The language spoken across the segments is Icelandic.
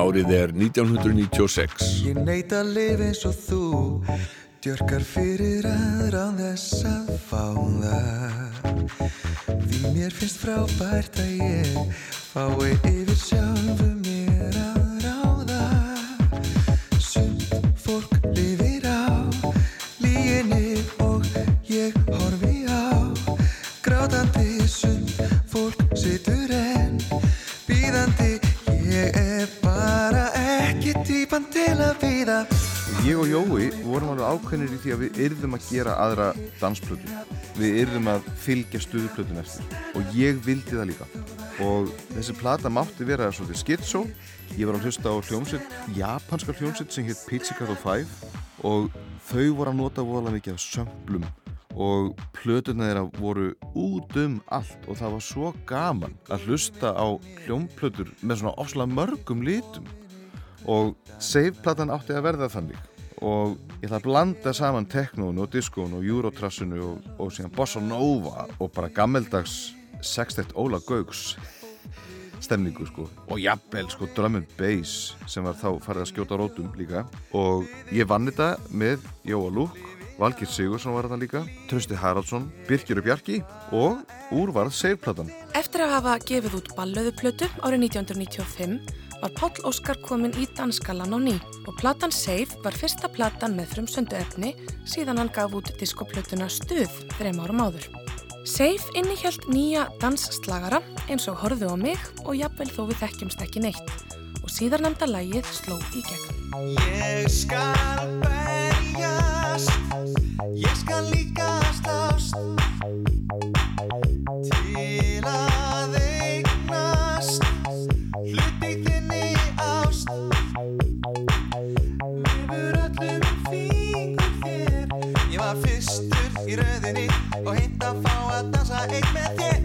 Árið er 1996. Ég neyta að lifa eins og þú Djörkar fyrir aðra á þess að fá það Því mér finnst frábært að ég fái yfir sjálfu ákveðnir í því að við yrðum að gera aðra dansplötu. Við yrðum að fylgja stuðplötun eftir og ég vildi það líka. Og þessi plata mátti vera svolítið skitsó. Ég var að hlusta á hljómsveit, japanska hljómsveit sem hétt Pizzicato 5 og þau voru að nota voðalega mikið af sömblum og plötuna þeirra voru út um allt og það var svo gaman að hlusta á hljómplötur með svona ofslega mörgum litum og Save-platan átti að verða þannig og ég ætla að blanda saman teknónu og diskónu og eurotrassinu og, og síðan bossa nova og bara gammeldags sextett Óla Gaugs stemningu sko. Og jafnvel sko and bass sem var þá farið að skjóta rótum líka. Og ég vann þetta með Jóa Lúk Valgir Sigursson var þetta líka Trösti Haraldsson, Birkir og Bjarki og úrvarð Save-platan Eftir að hafa gefið út ballöðuplötu árið 1995 var Páll Óskar komin í danskalan á ný og platan Save var fyrsta platan með frumsöndu efni síðan hann gaf út diskoplötuna Stuð þreim árum áður. Save innihjalt nýja dansslagara eins og Horðu á mig og jafnvel þó við þekkjumst ekki neitt og síðar nefnda lægið sló í gegn. Ég skal berjast Ég skal líka slást Til að Lifur öllum fingur þér. Ég var fyrstur í rauðinni Og hint að fá að dansa einn með þér.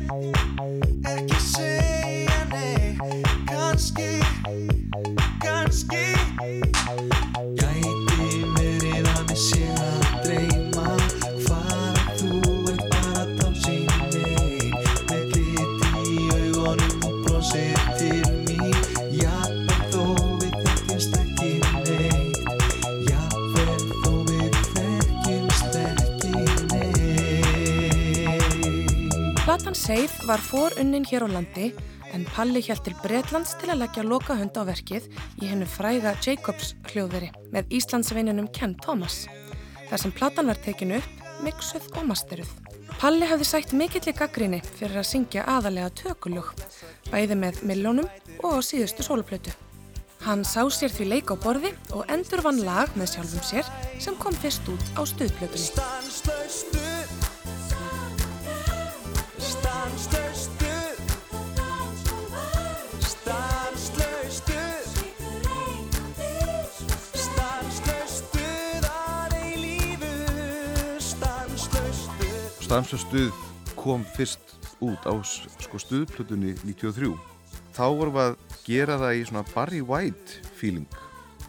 Ekki segja nei Kanski Kanski Gæti Platan Save var forunnin hér á landi en Palli hjælt til Bretlands til að leggja loka hund á verkið í hennu fræga Jacobs hljóðveri með Íslandsveininum Ken Thomas. Þar sem platan var tekinu upp, mixuð og masteruð. Palli hafði sætt mikill í gaggrinni fyrir að syngja aðalega tökulög, bæði með millónum og á síðustu sóluplötu. Hann sá sér því leik á borði og endur vann lag með sjálfum sér sem kom fyrst út á stuðplötunni. Stuð Stamsastuð kom fyrst út á sko stuðplutunni 93 þá vorum við að gera það í svona Barry White feeling.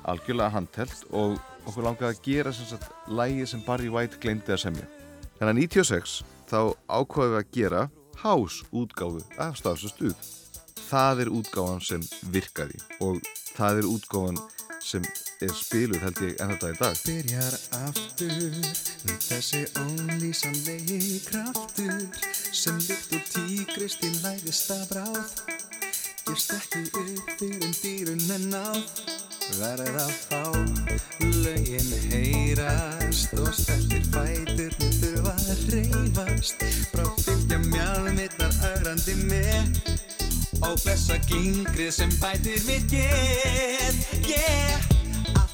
Algjörlega handhelt og okkur langaði að gera sagt lægið sem Barry White glemdi að semja. Þannig að 96 þá ákvaðum við að gera house útgáfu af stafsastuð það er útgáfan sem virkaði og það er útgáfan sem er spiluð held ég enn þetta í dag. Byrjar aftur þessi ólýsanlegi kraftur sem líkt og tígrist í læðista bráð. Gefst ekki upp fyrir dýrun en á verður að fá lögin heyrast og stertir fæturni þurfa að reyfast frá fylgja mjálmittar ögrandi með og blessa gingrið sem bætir mitt get yeah,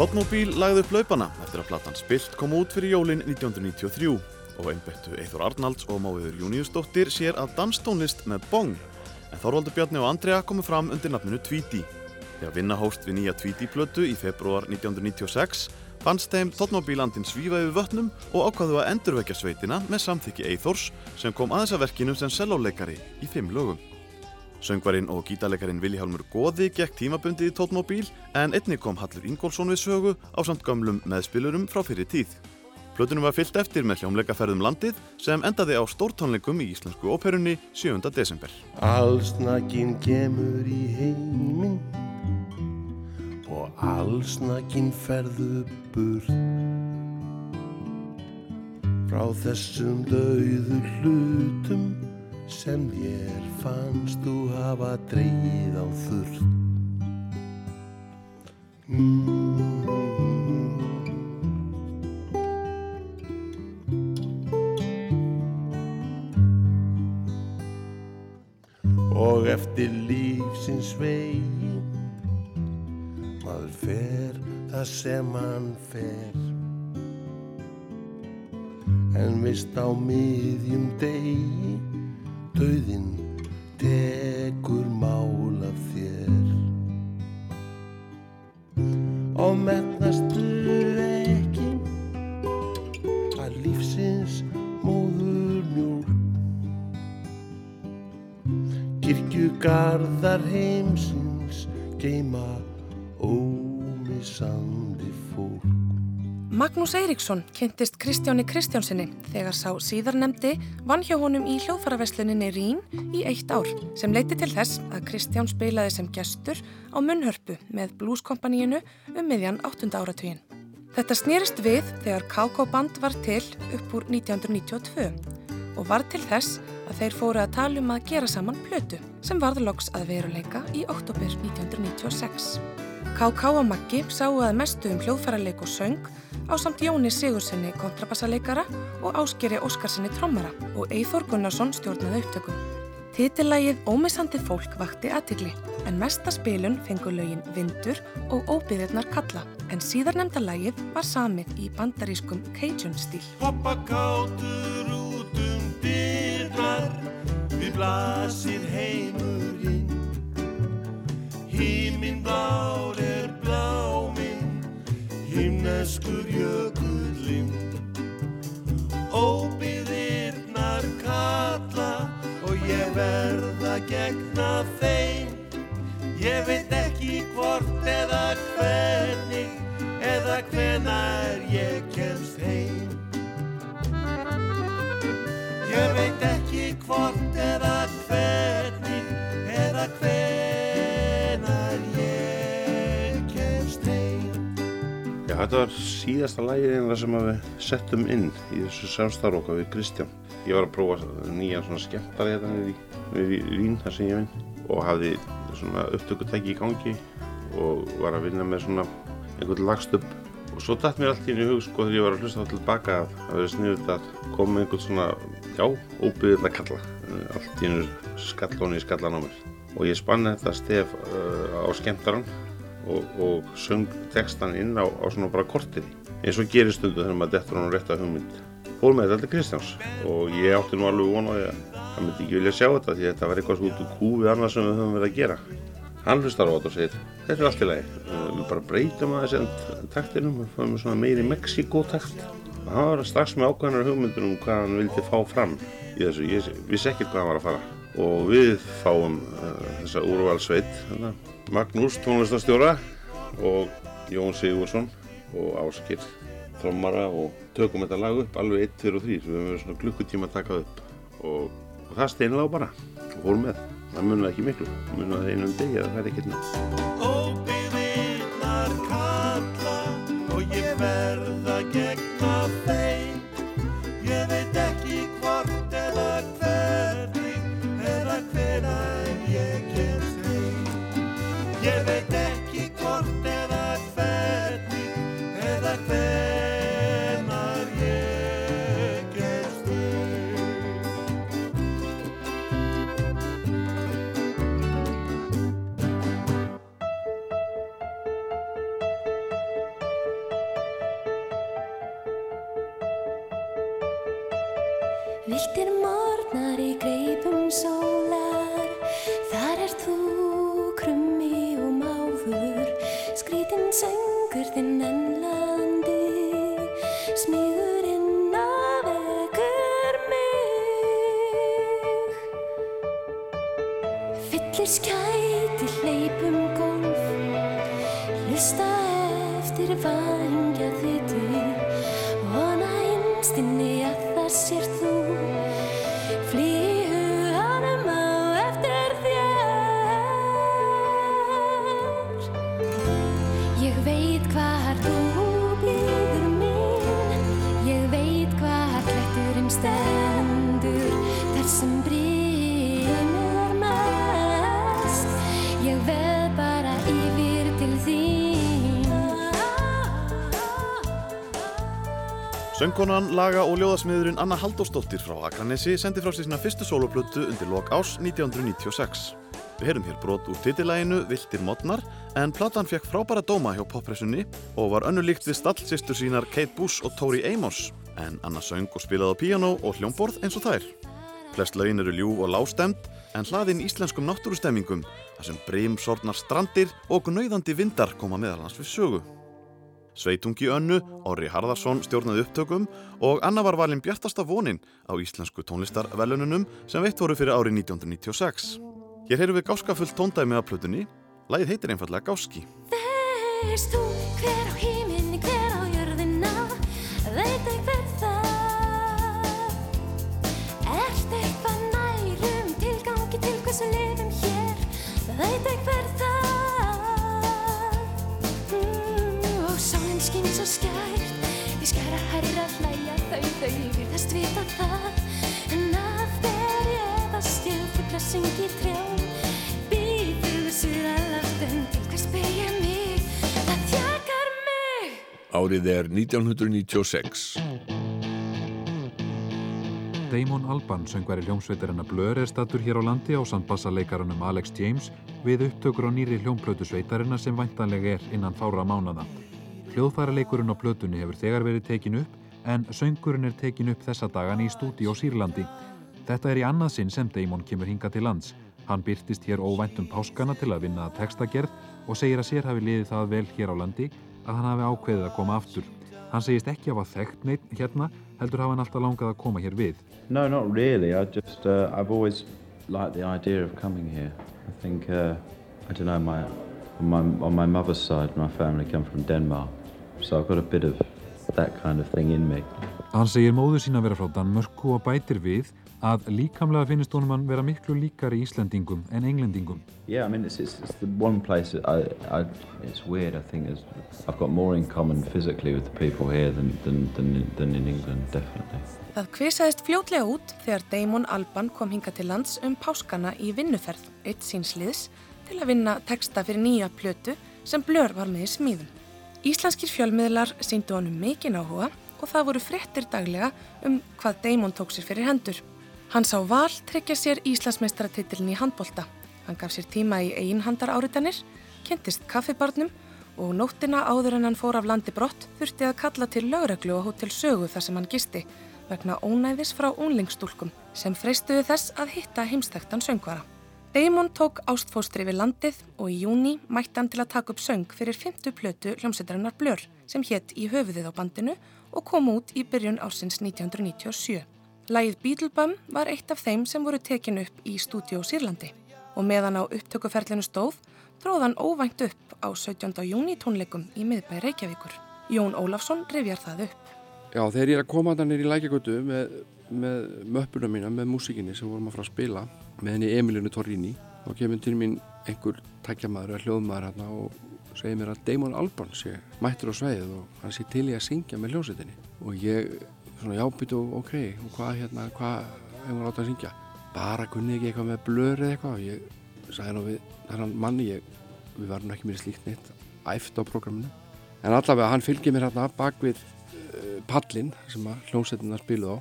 Hotmobil lagði upp laupana eftir að platan Spilt kom út fyrir jólin 1993 og einbettu Eithor Arnalds og máiður Júniusdóttir sér að danstónlist með bong en Þorvaldur Bjarni og Andrea komu fram undir nafninu Tweety. Þegar vinna hóst við nýja Tweety-plötu í februar 1996 fannst þeim Hotmobilandin svífa yfir vötnum og ákvaðu að endurvekja sveitina með samþykki Eithors sem kom aðeins að verkinu sem selóleikari í fimm lögum. Söngvarinn og gítarleikarin Vilhelmur Góði gekk tímabundið í tótmóbíl en einni kom Hallur Ingólfsson við sögu á samt gamlum meðspilurum frá fyrir tíð. Plötunum var fyllt eftir með hljómleikaferðum landið sem endaði á stórtónleikum í Íslensku óperunni 7. desember. Allsnakinn kemur í heiminn og allsnakinn ferðu burt frá þessum dauðu hlutum sem þér fannst þú hafa dreyið á þurrt. Og eftir lífsins vegi maður fer það sem hann fer en vist á miðjum degi dauðin Eiríksson kynntist Kristjáni Kristjánsinni þegar sá síðarnemdi vann hjá honum í hljóðfaraversluninni Rín í eitt ár sem leiti til þess að Kristján spilaði sem gestur á munnhörpu með blueskompaníinu um miðjan 8. áratugin. Þetta snýrist við þegar KK Band var til upp úr 1992 og var til þess að þeir fóru að tala um að gera saman plötu sem varð loks að veruleika í oktober 1996. KK og Maggi sáu að mestu um hljóðfærarleik og söng á samt Jóni Sigursinni kontrabassaleikara og Áskeri Óskarsinni trommara og Eithor Gunnarsson stjórnaði upptökum. Titillægið Ómissandi fólk vakti aðtigli en mesta spilun fengur lögin Vindur og Óbyðirnar kalla en síðarnemda lægið var samið í bandarískum Cajun stíl. Hoppa kátur út um dyrnar Við blasir heimurinn Híminn blár er bláminn Himneskur jökullinn. Óbyðirnar kalla Og ég verð að gegna þeim. Ég veit ekki hvort eða hvernig Eða hvenar ég kemst heim. Ég veit ekki hvort eða hvernig eða hvenar þetta var síðasta lagið einlega sem að við settum inn í þessu samstarf okkar við Kristján. Ég var að prófa nýjan svona skemmtari hérna við, Vín, þar sem ég vinn og hafði svona upptökutæki í gangi og var að vinna með svona einhvern lagstöpp og svo dætt mér allt í í hug sko þegar ég var að hlusta það tilbaka að það verið sniðut að koma með einhvern svona, já, óbyggðilega kalla allt í einu skallóni í skallan á mér. Og ég spanna þetta stef uh, á skemmtaran og, og söng textan inn á, á svona bara kortið. Eins og gerir stundu þegar maður dettur hann rétt að hugmynd. Fór með þetta til Kristjáns og ég átti nú alveg vona að hann myndi ekki vilja sjá þetta því þetta var eitthvað svo út úr kúfi annað sem við höfum verið að gera. Hann hlustar á þetta og segir þetta er allt í lagi, við bara breytum aðeins enn taktinum, við fáum svona meiri Mexiko-takt og hann var strax með ákveðnar hugmyndur um hvað hann vildi fá fram í þessu, ég vissi ekkert hvað hann var að fara. Og við fáum uh, þessa úrvalsveit hérna, Magnús tónlistastjóra og Jón Sigursson og Áskir trommara og tökum þetta lag upp alveg 1, 2 og 3 við höfum verið svona klukkutíma að taka upp. Og, og það steinlega bara. Og fórum með. Það munið ekki miklu, munið einum degi að það er ekkert neitt Óbyggðirnar kalla og ég verð að gegna Söngkonan, laga og ljóðasmiðurinn Anna Halldórsdóttir frá Akranesi sendi frá sér sína fyrstu soloplötu undir lok ás 1996. Við heyrum hér brot úr titilæginu Viltir modnar en platan fekk frábæra dóma hjá poppressunni og var önnulíkt við stallsistur sínar Kate Bush og Tori Amos en Anna söng og spilaði á píanó og hljómborð eins og þær. Flest lögin eru ljúf og lástemt en hlaðin íslenskum náttúrustemmingum þar sem brimsornar strandir og gnauðandi vindar koma meðal hans við sögu. Sveitungi Önnu, Orri Harðarsson stjórnaði upptökum og Anna var valin bjartasta vonin á íslensku tónlistarvelununum sem veitt voru fyrir árið 1996. Hér heyrum við gáskafullt tóndæmi af plötunni. Lægið heitir einfallega Gáski. Veist þú hver á híminni, hver á jörðina Veit einhver það Ert eitthvað nærum tilgangi til hversu lifum hér Veit einhver það skært. Í skæra herra hlæja þau, þau virðast vita það. En af þeir ég það stjórnfugla syngi trjón Býður suðalaftum til hvers beigja mig? Það þjakar mig. Árið er 1996. Damon Albarn, söngvari hljómsveitarinnar Blur, er stattur hér á landi á sandbassaleikaranum Alex James við upptökur á nýri hljómplötu sveitarinnar sem væntanlega er innan fára mánada. Hljóðfæraleikurinn á plötunni hefur þegar verið tekin upp en söngurinn er tekin upp þessa dagan í stúdíó Sýrlandi. Þetta er í annað sinn sem Damon kemur hinga til lands. Hann byrtist hér óvæntum páskana til að vinna textagerð og segir að sér hafi liðið það vel hér á landi að hann hafi ákveðið að koma aftur. Hann segist ekki hafa þekkt neitt hérna, heldur hafa hann alltaf langað að koma hér við. No, not really. I just, uh, I've always liked the idea of coming here. I think, uh, I don't know, my, on my, on my mother's side, my family come from Denmark. So I've got a bit of that kind of thing in me. Hann segir móður sína vera frá Danmörku og bætir við að líkamlega finnist honum hann vera miklu líkari Íslendingum en Englendingum. Yeah, I mean, it's, it's, it's the one place I, I, it's weird, I think, I've got more in common physically with the people here than, than, than, than in England, definitely. Það kvisaðist fljótlega út þegar Damon Alban kom hinga til lands um páskana í vinnuferð, eitt síns liðs, til að vinna texta fyrir nýja plötu sem Blur var með í smíðum. Íslenskir fjölmiðlar síndu honum mikinn áhuga og það voru fréttir daglega um hvað Damon tók sér fyrir hendur. Hann sá val tryggja sér Íslandsmeistaratitilin í handbolta. Hann gaf sér tíma í einhandar áritanir, kynntist kaffibarnum og nóttina áður en hann fór af landi brott þurfti að kalla til lögreglu á hótel sögu þar sem hann gisti vegna ónæðis frá unlingstúlkum sem freistuðu þess að hitta heimstæktan söngvara. Damon tók ástfóstri við landið og í júni mætti hann til að taka upp söng fyrir 50 plötu hljómsveitarinnar Blur sem hétt í höfuðið á bandinu og kom út í byrjun ársins 1997. Lægið Beetlebum var eitt af þeim sem voru tekin upp í stúdíó Sýrlandi og meðan á upptökuferlinu stóð dróð hann óvænt upp á 17. júni tónleikum í miðbæ Reykjavíkur. Jón Ólafsson rifjar það upp. Já, þegar ég er að koma þannig í lækjagötu með, með möppuna mína, með músikinni sem vorum að fara að spila með henni Emilinu Torrini. Þá kemur til mín einhver takkjamaður eða hljóðmaður hérna og segir mér að Damon Albarn sé mættur á sveið og hann sé til í að syngja með hljómsveitinni. Og ég svona jábyttu ok, og hvað hérna, hvað hefur átt að syngja? Bara kunni ekki eitthvað með blöður eða eitthvað. Og ég sagði nú við þennan manni ég, við varum ekki mér slíkt neitt æft á prógraminu. En allavega hann fylgir mér hérna bak við uh, pallin sem að hljómsveitina spiluð á.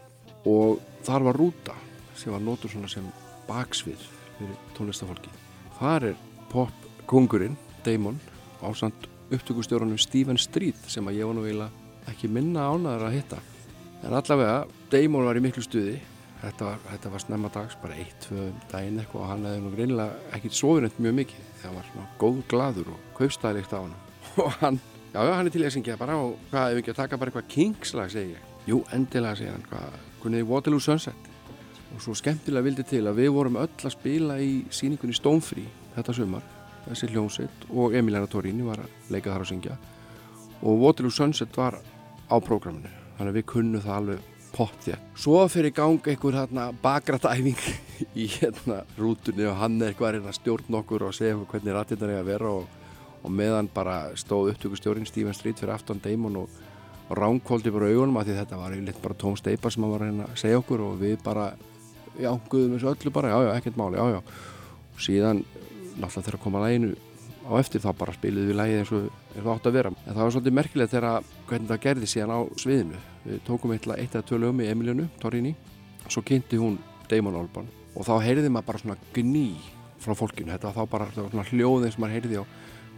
Og þar var rúta sem var notur svona sem baksvið fyrir tónlistafólki þar er pop kongurinn Damon á samt upptökustjórunum Stephen Street sem að ég nú eiginlega ekki minna ánaður að hitta en allavega Damon var í miklu stuði Þetta var, þetta var snemma dags, bara eitt, tvö daginn eitthvað og hann hefði nú reynilega ekki sofinett mjög mikið. Það var svona góð gladur og kaupstæðilegt á hann. Og hann, já, já, hann er til að syngja bara og hvað, ef við ekki að taka bara eitthvað kingslag, segi ég. Jú, endilega, segi hann, hvað, kunniði Waterloo Sunset. Og svo skemmtilega vildi til að við vorum öll að spila í síningunni Stonefree þetta sumar, þessi hljómsett og Emiliana Torini var að leika þar að syngja og Waterloo Sunset var á prógraminu, þannig að við kunnum það alveg pott þér. Svo fyrir gang einhver hérna bakratæfing í hérna rútunni og hann er eitthvað að að stjórna okkur og segja hvernig rættirnar er að vera og, og meðan bara stóð upptökustjórinn Stephen Street fyrir aftan Damon og, ránkóldi bara augunum að því þetta var yfirleitt bara tóm steipa sem hann var að að segja okkur og við bara já, guðum þessu öllu bara, já, já, ekkert máli, já, já. Og síðan náttúrulega þegar koma læginu á eftir þá bara spiliðu við lægið eins og, og átt að vera. En það var svolítið merkilegt þegar hvernig það gerði síðan á sviðinu. Við tókum eitthvað eitt eða tvö lögum í Emilianu Torrini, svo kynnti hún Damon Albarn. Og þá heyrði maður bara svona gný frá fólkinu. Þetta var þá bara svona hljóðin sem maður heyrði á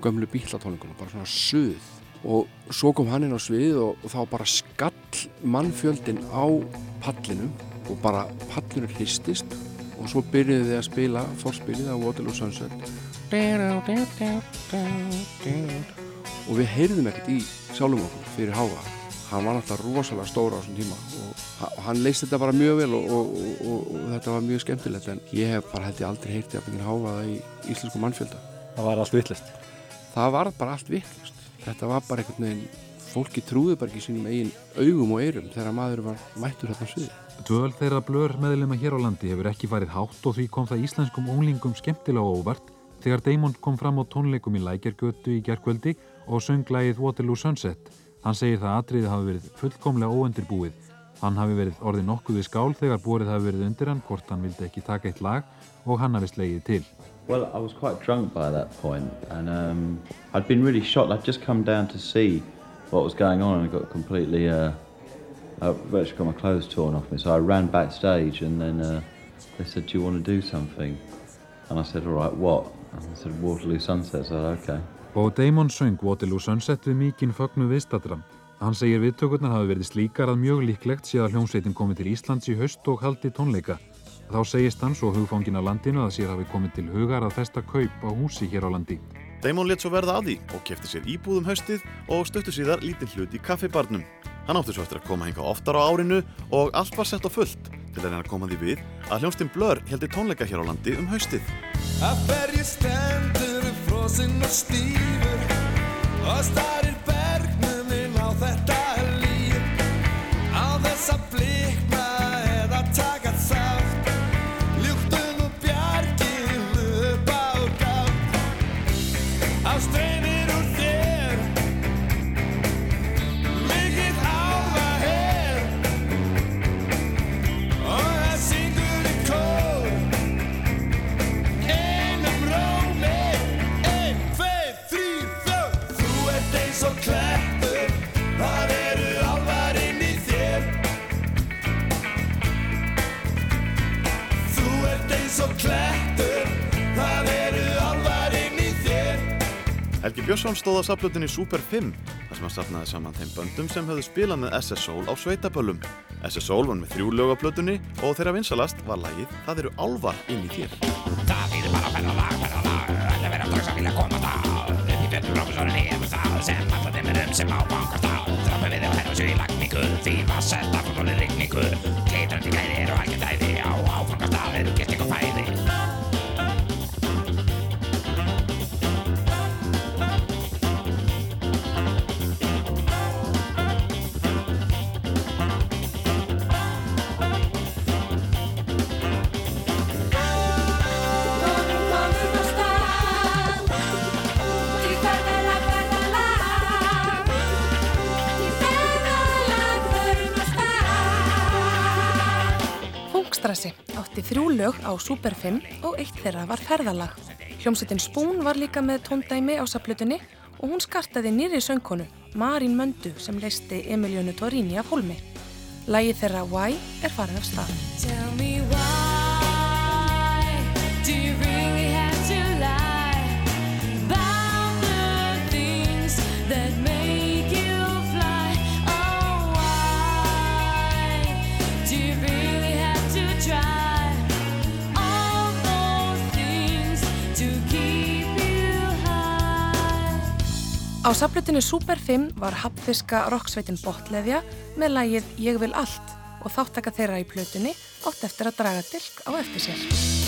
gömlu bílatónlingunum, bara svona suð. Og svo kom hann inn á svið og, og þá bara skall mannfjöldin á pallinum og bara pallinu hlistist og svo byrjuði þið að spila fórspilið á Waterloo Sunset. Og við heyrðum ekkert í sjálfum okkur fyrir háa. Hann var náttúrulega rosalega stóra á þessum tíma og, og hann leist þetta bara mjög vel og, og, og þetta var mjög skemmtilegt en ég hef bara held ég aldrei heyrti að byggja háaða í íslensku mannfjölda. Það var allt vittlist það var bara allt vittlust þetta var bara einhvern veginn fólki trúði bara ekki sínum eigin augum og eyrum þegar maður var mættur hérna á sviði Dvöl þeirra blör meðlema hér á landi hefur ekki farið hátt og því kom það íslenskum unglingum skemmtilega óvart þegar Damon kom fram á tónleikum í Lækjargötu í gerkvöldi og söng lægið Waterloo Sunset. Hann segir það atriði hafi verið fullkomlega óundirbúið. Hann hafi verið orðið nokkuð við skál þegar búrið hafi verið undir hann hvort hann vildi ekki taka eitt lag og hann hafi slegið til. Well, I was quite drunk by that point, and um, I'd been really shocked. I'd just come down to see what was going on, and I got completely, uh, I virtually got my clothes torn off me. So I ran backstage, and then uh, they said, "Do you want to do something?" And I said, "All right, what?" And they said, "Waterloo Sunset." So I said, "Okay." Og Damon söng Waterloo Sunset við mikinn fögnu viðstatra. Hann segir viðtökurnar hafi verið slíkar að mjög líklegt sé að hljómsveitin komið til Íslands í haust og haldi tónleika. Þá segist hann svo hugfangin á landinu að sér hafi komið til hugar að festa kaup á húsi hér á landi. Damon let svo verða að því og kefti sér íbúðum haustið og stöttu síðar lítinn hlut í kaffibarnum. Hann átti svo eftir að koma hinga oftar á árinu og allt var sett á fullt til að reyna að koma því við að hljómsdyn Blur heldi tónleika hér á landi um haustið. Að bergi stendur upp frosinn og stífur og starir bergnuminn á þetta líf á þess að og klettur það eru álvar inn í þér. Helgi Björnsson stóð á saflutinni Super 5 þar sem hann safnaði saman þeim böndum sem höfðu spilað með SS Soul á sveitaböllum. SS Soul var með þrjú lög á plötunni og þeirra vinsalast var lagið Það eru álvar inn í þér. Það býður bara ferðalag, ferðalag Allir vera dags að vilja koma það Upp í betur prófessorinn hefur það sem alltaf þeim er um sem á bankast á. Þrápa við um hennu sér í lagningu Því var sett af og Fungstrassi átti þrjú lög á Super 5 og eitt þeirra var ferðalag. Hljómsveitin Spoon var líka með tóndæmi á saplutunni og hún skartaði nýri söngkonu, Marín Möndu, sem leisti Emilionu Torini af hólmi. Lægið þeirra Why er farið af stað. Á saflutinu Super 5 var hapfiska rocksveitin Botleðja með lagið Ég vil allt og þáttaka þeirra í plötunni átt eftir að draga dilk á eftir sér.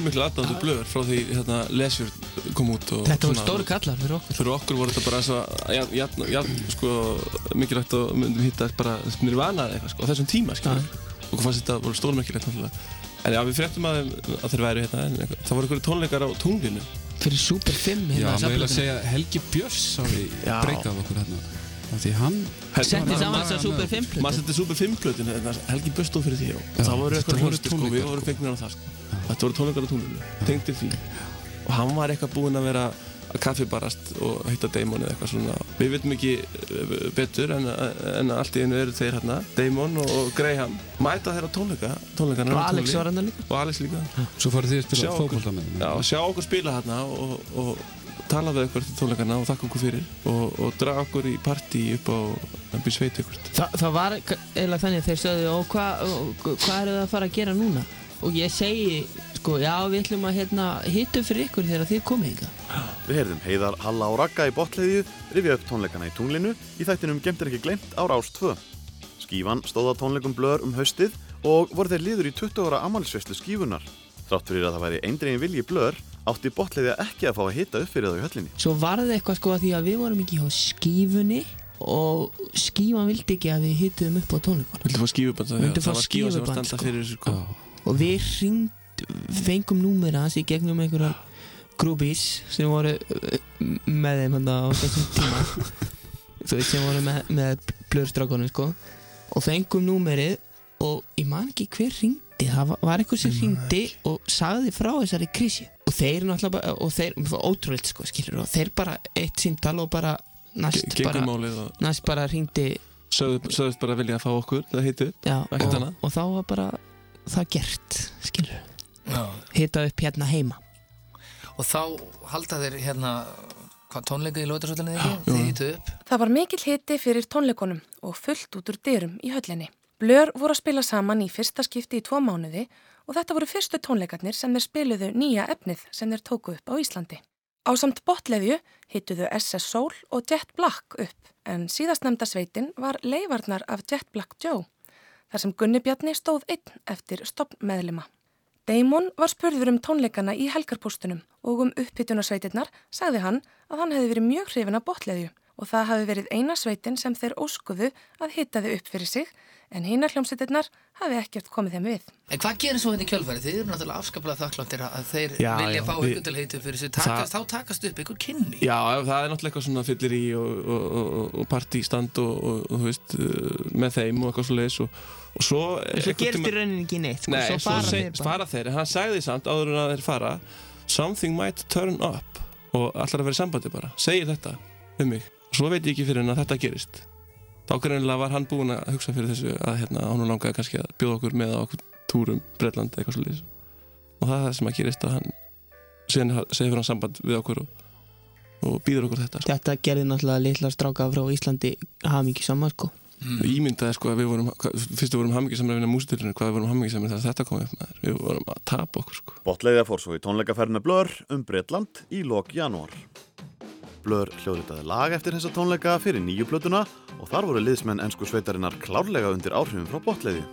Mjög miklu aðdándu blöður frá því hérna, lesjur kom út og Þetta voru svona- stóru kallar fyrir okkur. Fyrir okkur voru þetta bara jafn, jafn, sko, mikilvægt og myndum hitta bara nirvana eitthvað, sko, á þessum tíma, skilur. Og hvað fannst þetta voru stórmerkilegt, náttúrulega. En já, við fréttum að, að þeir væru hérna, en eitthvað- það voru einhverju tónleikar á tunglinu. Fyrir Super 5 Já, hérna maður vil að segja Helgi Björns hafi Já. breykað okkur hérna því hann Setti saman þessa Super 5 plötu. Maður setti Super 5 plötinu, hérna, Helgi Björns stóð fyrir því og Já, það voru eitthvað hljómsveitir, sko, við vorum fengnir á það, sko. Þetta voru tónleikar á tunglinu, tengdi því. Og hann var eitthvað búinn að vera að kaffibarast og heita Damon eða eitthvað svona. Við veitum ekki eh, betur en, en allt í einu eru þeir hérna, Damon og, og Graham, mæta þeirra tónleika, tónleikana. Og Alex var hérna líka. Og Alex líka. Svo farið þið að spila fótbolta með þeim. Já, og sjá okkur spila hérna og, og tala við okkur til tónleikana og þakka okkur fyrir og, og draga okkur í partí upp á sveit ykkur. Þa, það var eiginlega þannig að þeir sögðu og hvað hva, hva eru það að fara að gera núna? Og ég segi, sko, já við ætlum að hérna hitta fyrir ykkur þegar þið komið hingað. Við heyrðum Heiðar, Halla og Ragga í botleiðju rifja upp tónleikana í tunglinu í þættinum Gemt er ekki glemt á Rás 2. Skífan stóð á tónleikum blör um haustið og voru þeir liður í 20 ára amalisveislu skífunar. Þrátt fyrir að það væri eindregin vilji blör átti botleiðja ekki að fá að hitta upp fyrir það í höllinni. Svo var það eitthvað sko að því að við vorum ekki hjá skífunni og skífan vildi ekki að við hittum upp á tónleikunum. Vildu fá skífuband það fá var skífa sem var skífuband, standa sko. fyrir sko. Og við hringd, fengum númur hans í gegnum einhverjar grúbís sem voru uh, með þeim hann á þessum tíma. Þú veist sem voru með, með blöðstrákonum sko. Og fengum númerið og ég man ekki hver hringdi, það var- einhver sem hringdi og sagði frá þessari krísi. Og þeir náttúrulega bara, og þeir, ótrúlega sko skilur, og þeir bara eitt síntal og bara næst bara, næst bara hringdi Sögðu, sögðust bara vilja að fá okkur, það heitu, ekkert annað. og þá var bara það gert, skilur Já. Hita upp hérna heima Og þá halda þeir hérna hvað tónleika í Lóðarsvöllinni ekki? Þið hýttu upp. Það var mikill hiti fyrir tónleikunum og fullt út úr dyrum í höllinni. Blör voru að spila saman í fyrsta skipti í tvo mánuði og þetta voru fyrstu tónleikarnir sem þeir spiluðu nýja efnið sem þeir tóku upp á Íslandi. Á samt botleðju hittuðu SS Soul og Jet Black upp en síðastnemda sveitin var leifarnar af Jet Black Joe þar sem Gunni Bjarni stóð einn eftir stoppmeðlima. Damon var spurður um tónleikana í helgarpóstunum og um upphytunarsveitirnar sagði hann að hann hefði verið mjög hrifin af botleðju og það hafi verið eina sveitin sem þeir óskuðu að hita þau upp fyrir sig en hinar hljómsveitirnar hafi ekkert komið þeim við. En hvað gerir svo hérna í kjölfæri? Þið eru náttúrulega afskaplega þakkláttir að þeir Já, vilja já, fá við- ykkur til heitu fyrir sig. Takast, þá takast upp ykkur kynni. Já, það er náttúrulega eitthvað svona fyllir í og, og, og, og partístand og, og, og þú veist, uh, með þeim og eitthvað svo leiðis og, og svo... Svo gerist í rauninni ekki neitt sko, Nei, svo fara seg- þeir fara þeir, en hann sagði samt áður en að þeir fara Something might turn up. Og allar að vera í sambandi bara, segir þetta um mig, og svo veit ég ekki fyrir hann að þetta gerist. Þá greinilega var hann búinn að hugsa fyrir þessu að hérna, hann langaði kannski að bjóða okkur með á okkur túrum Bretland eitthvað svo og það er það sem að gerist að hann segir fyrir hann samband við okkur og, og býður okkur þetta sko. Þetta gerði náttúrulega litla stráka frá Íslandi hamingi saman sko og ímyndaði sko að við vorum hva- fyrst við vorum hamingisamlega að vinna músitilinu hvað við vorum hamingisamlega þegar þetta kom upp maður. við vorum að tapa okkur sko Botleiðja fór svo í tónleikaferð með Blur um Bretland í lok janúar. Blur hljóðritaði lag eftir þessa tónleika fyrir nýju plötuna og þar voru liðsmenn ennsku sveitarinnar klárlega undir áhrifum frá Botleiðju.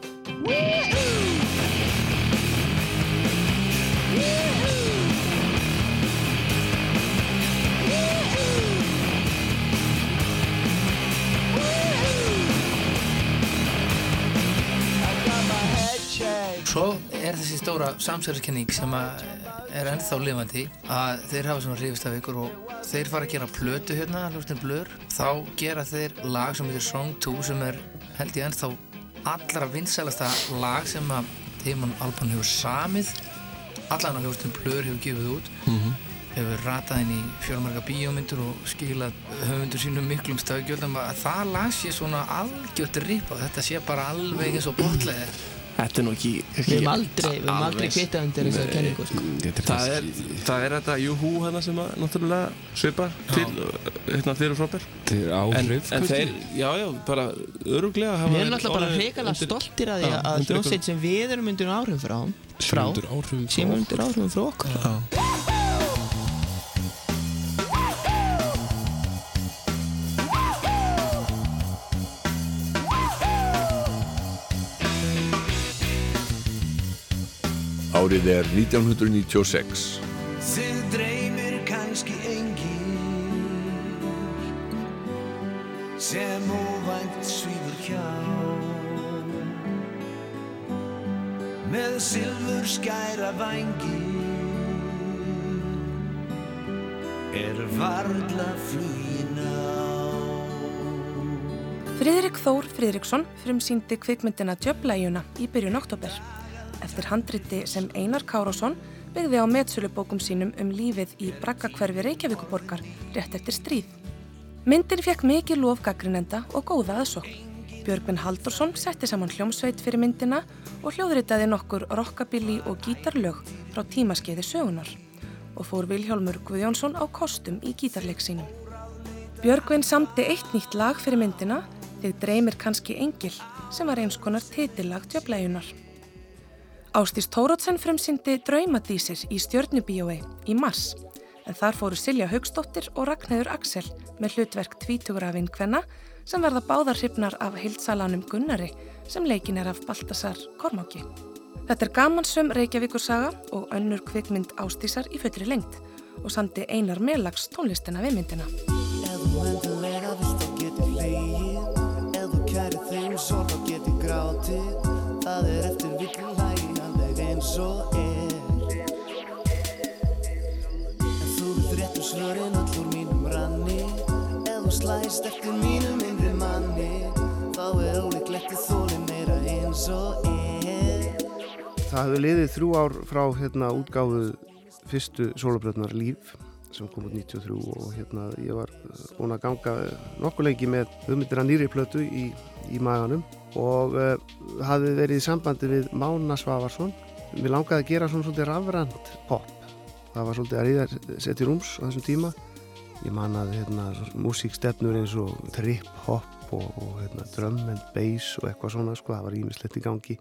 Svo er þessi stóra samsverðiskenning sem að er ennþá lifandi að þeir hafa svona hrifist af ykkur og þeir fara að gera plötu hérna, hlustin blur. Þá gera þeir lag sem heitir Song 2 sem er held ég ennþá allra vinsælasta lag sem að Timon Alban hefur samið. Allan að hlustin blur hefur gefið út. Hefur ratað inn í fjölmarga bíómyndur og skilað höfundur sínum miklum stöðgjöldum að það lag sé svona algjört rip og þetta sé bara alveg eins og botlega Þetta er nú ekki Við höfum aldrei, við höfum aldrei kvittað undir þessa kenningu sko. Það er, það er þetta Juhu hana sem að náttúrulega svipar til hérna þeir eru frábær. Þeir eru áhrif en þeir, já já, bara öruglega hafa Við erum náttúrulega bara undir- stoltir að því að hljómsveit sem við erum undir áhrifum frá, frá sem okkur. undir áhrifum frá okkur Árið er 1996. Þið dreymir kannski engin sem óvænt svífur hjá með silfur skæra vangi er varla flugin á Friðrik Þór Friðriksson frumsýndi kvikmyndina Djöblæjuna í byrjun oktober. Eftir handriti sem Einar Kárásson byggði á metsölubókum sínum um lífið í braggakverfi Reykjavíkuborgar rétt eftir stríð. Myndin fekk mikið lof gaggrinenda og góða aðsókn. Björgvin Haldursson setti saman hljómsveit fyrir myndina og hljóðritaði nokkur rockabilly og gítarlög frá tímaskeiði sögunar og fór Vilhjálmur Guðjónsson á kostum í gítarleik sínum. Björgvin samti eitt nýtt lag fyrir myndina Þig dreymir kannski engil sem var eins konar titillag tjöflæjunar. Ástís Tórótsen frumsýndi Draumadísir í Stjörnubíói í mars en þar fóru Silja Haugsdóttir og Ragnheiður Axel með hlutverk tvítugrafinn Kvenna sem verða báðar hrifnar af heilsalanum Gunnari sem leikin er af Baltasar Kormáki. Þetta er gamansum Reykjavíkursaga og önnur kvikmynd Ástísar í fullri lengt og samti Einar Melags tónlistina við myndina. Það er eftir alveg eins og er. En þú réttu svörin öll úr mínum ranni. Ef þú slæst eftir mínum innri manni Þá er ólíklegt að þóli meira eins og er. Það hefur liðið þrjú ár frá hérna útgáfu fyrstu soloplötnar Líf sem kom út 93 og hérna ég var búinn að ganga nokkuð lengi með hugmyndir að nýri plötu í, í maganum og uh, hafði verið í sambandi við Mána Svavarsson. Mér langaði að gera svona svolítið rafrænt pop. Það var svolítið að ríða setja rúms á þessum tíma. Ég man að hérna, músíkstefnur eins og trip-hop og, og hérna, drum and bass og eitthvað svona, sko, það var ímislegt í gangi.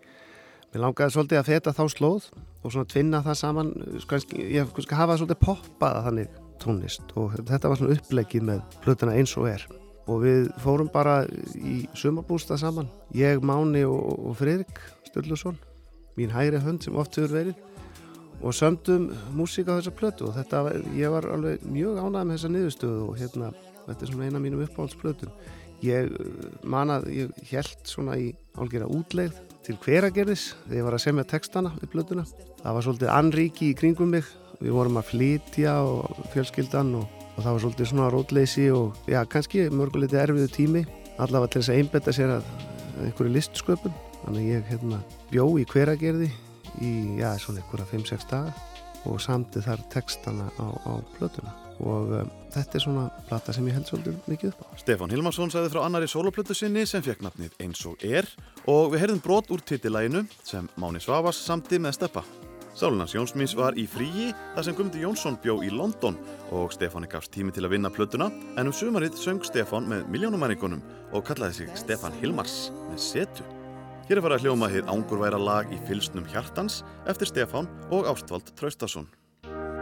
Mér langaði svolítið að feta þá slóð og svona tvinna það saman, sko, ég sko, hafa svolítið poppaða þannig tónlist og þetta var svona upplegið með plötuna eins og er. Og við fórum bara í sumarbústa saman, ég, Máni og, og Fridrik Sturluson, mín hægri hönd sem oft hefur verið og sömdum músík á þessa plötu og þetta, ég var alveg mjög ánægð með þessa niðurstöðu og hérna, þetta er svona eina af mínum uppáhaldsplötum. Ég uh, man að ég held svona í álgera útleið til hveragerðis þegar ég var að semja textana við plötuna. Það var svolítið anríki í kringum mig. Við vorum að flytja og fjölskyldan og, og það var svolítið svona rótleysi og já, kannski mörguleiti erfiðu tími. Allavega til þess að einbetta sér að einhverju listsköpun. Þannig ég hérna, bjó í hveragerði í, já, svona einhverja 5-6 daga og samti þar textana á, á plötuna. Og um, þetta er svona plata sem ég held svolítið mikið upp á. Stefán Hilmarsson sagði frá annari soloplötu sinni sem fekk nafnið Eins og er og við heyrðum brot úr titillæginu sem Máni Svavas samti með Steppa. Sálunans Jónsmís var í fríi þar sem Guðmundi Jónsson bjó í London og Stefáni gafst tími til að vinna plötuna en um sumarið söng Stefán með miljónumæringunum og kallaði sig Stefán Hilmars með setu. Hér er farið að hljóma hér ángurværa lag í fylsnum hjartans eftir Stefán og Ástvald Traustason.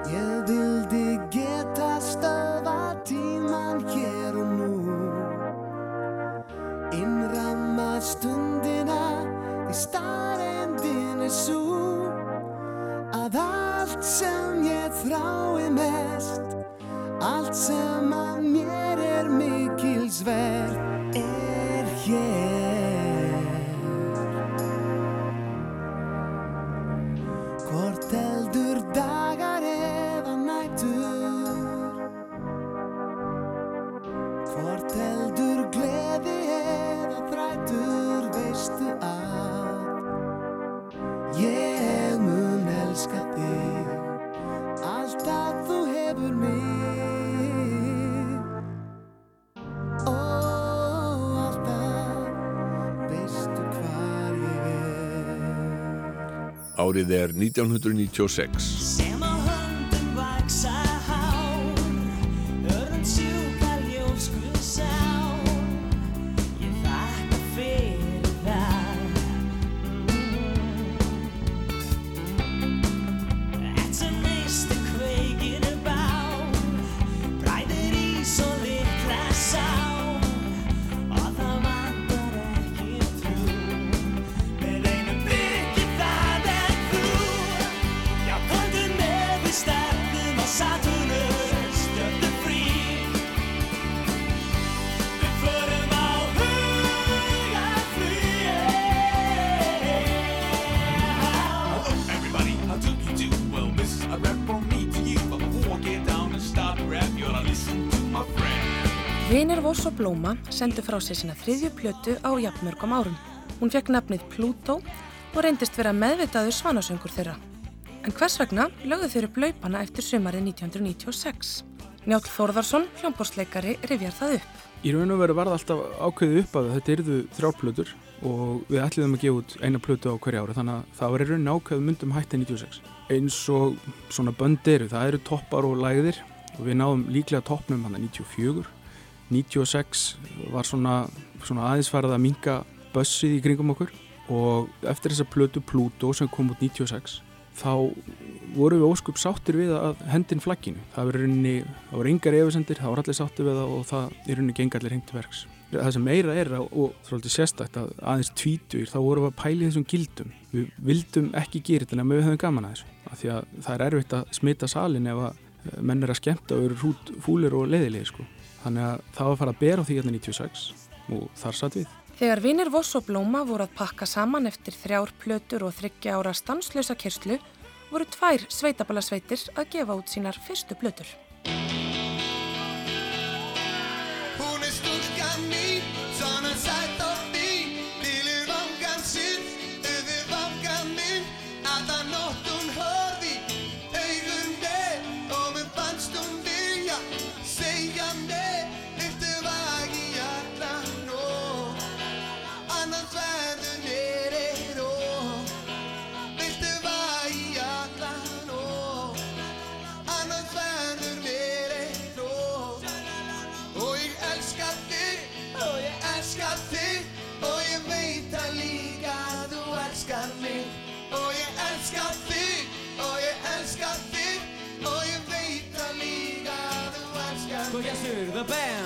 Ég vildi geta stöða tíman hér og nú Innramma stundina í starrendin er svo Að allt sem ég þrái mest Allt sem að mér er mikilsvert Árið er 1996. sendu frá sér sína þriðju plötu á jafnmörgum árum. Hún fekk nafnið Pluto og reyndist vera meðvitaður svanasöngur þeirra. En hvers vegna lögðu þeir upp laupana eftir sumarið 1996? Njáll Þórðarsson, hljómbórsleikari, rifjar það upp. Í raun og veru var það alltaf ákveðið upp að þetta yrðu þrjárplötur og við ætliðum að gefa út eina plötu á hverja ári þannig að það var í raun ákveðið myndum hætti 96. Eins og svona bönd eru, það eru toppar og lægðir og við náðum líklega toppnum hann 94. 96 var svona, svona aðeins farið að minka bössið í kringum okkur og eftir þessa plötu Pluto sem kom út 96 þá voru við óskup sáttir við að hendin flagginu. Það var rauninni, það var yngar efisendir, það var allir sáttir við það og það er rauninni gengi allir hengt verks. Það sem meira er að, og svolítið sérstætt að aðeins tvítur, þá vorum við að pæli þessum gildum. Við vildum ekki gera þetta nema við höfum gaman að þessu. Af því að það er erfitt að smita salin ef að menn er að skemmta og eru hrút fúlir og leiðilegir sko. Þannig að það var að fara að bera á því hérna 96 og þar satt við. Þegar vinir Voss og Blóma voru að pakka saman eftir þrjár plötur og þryggja ára stanslösa kyrslu voru tvær sveitabalasveitir að gefa út sínar fyrstu plötur.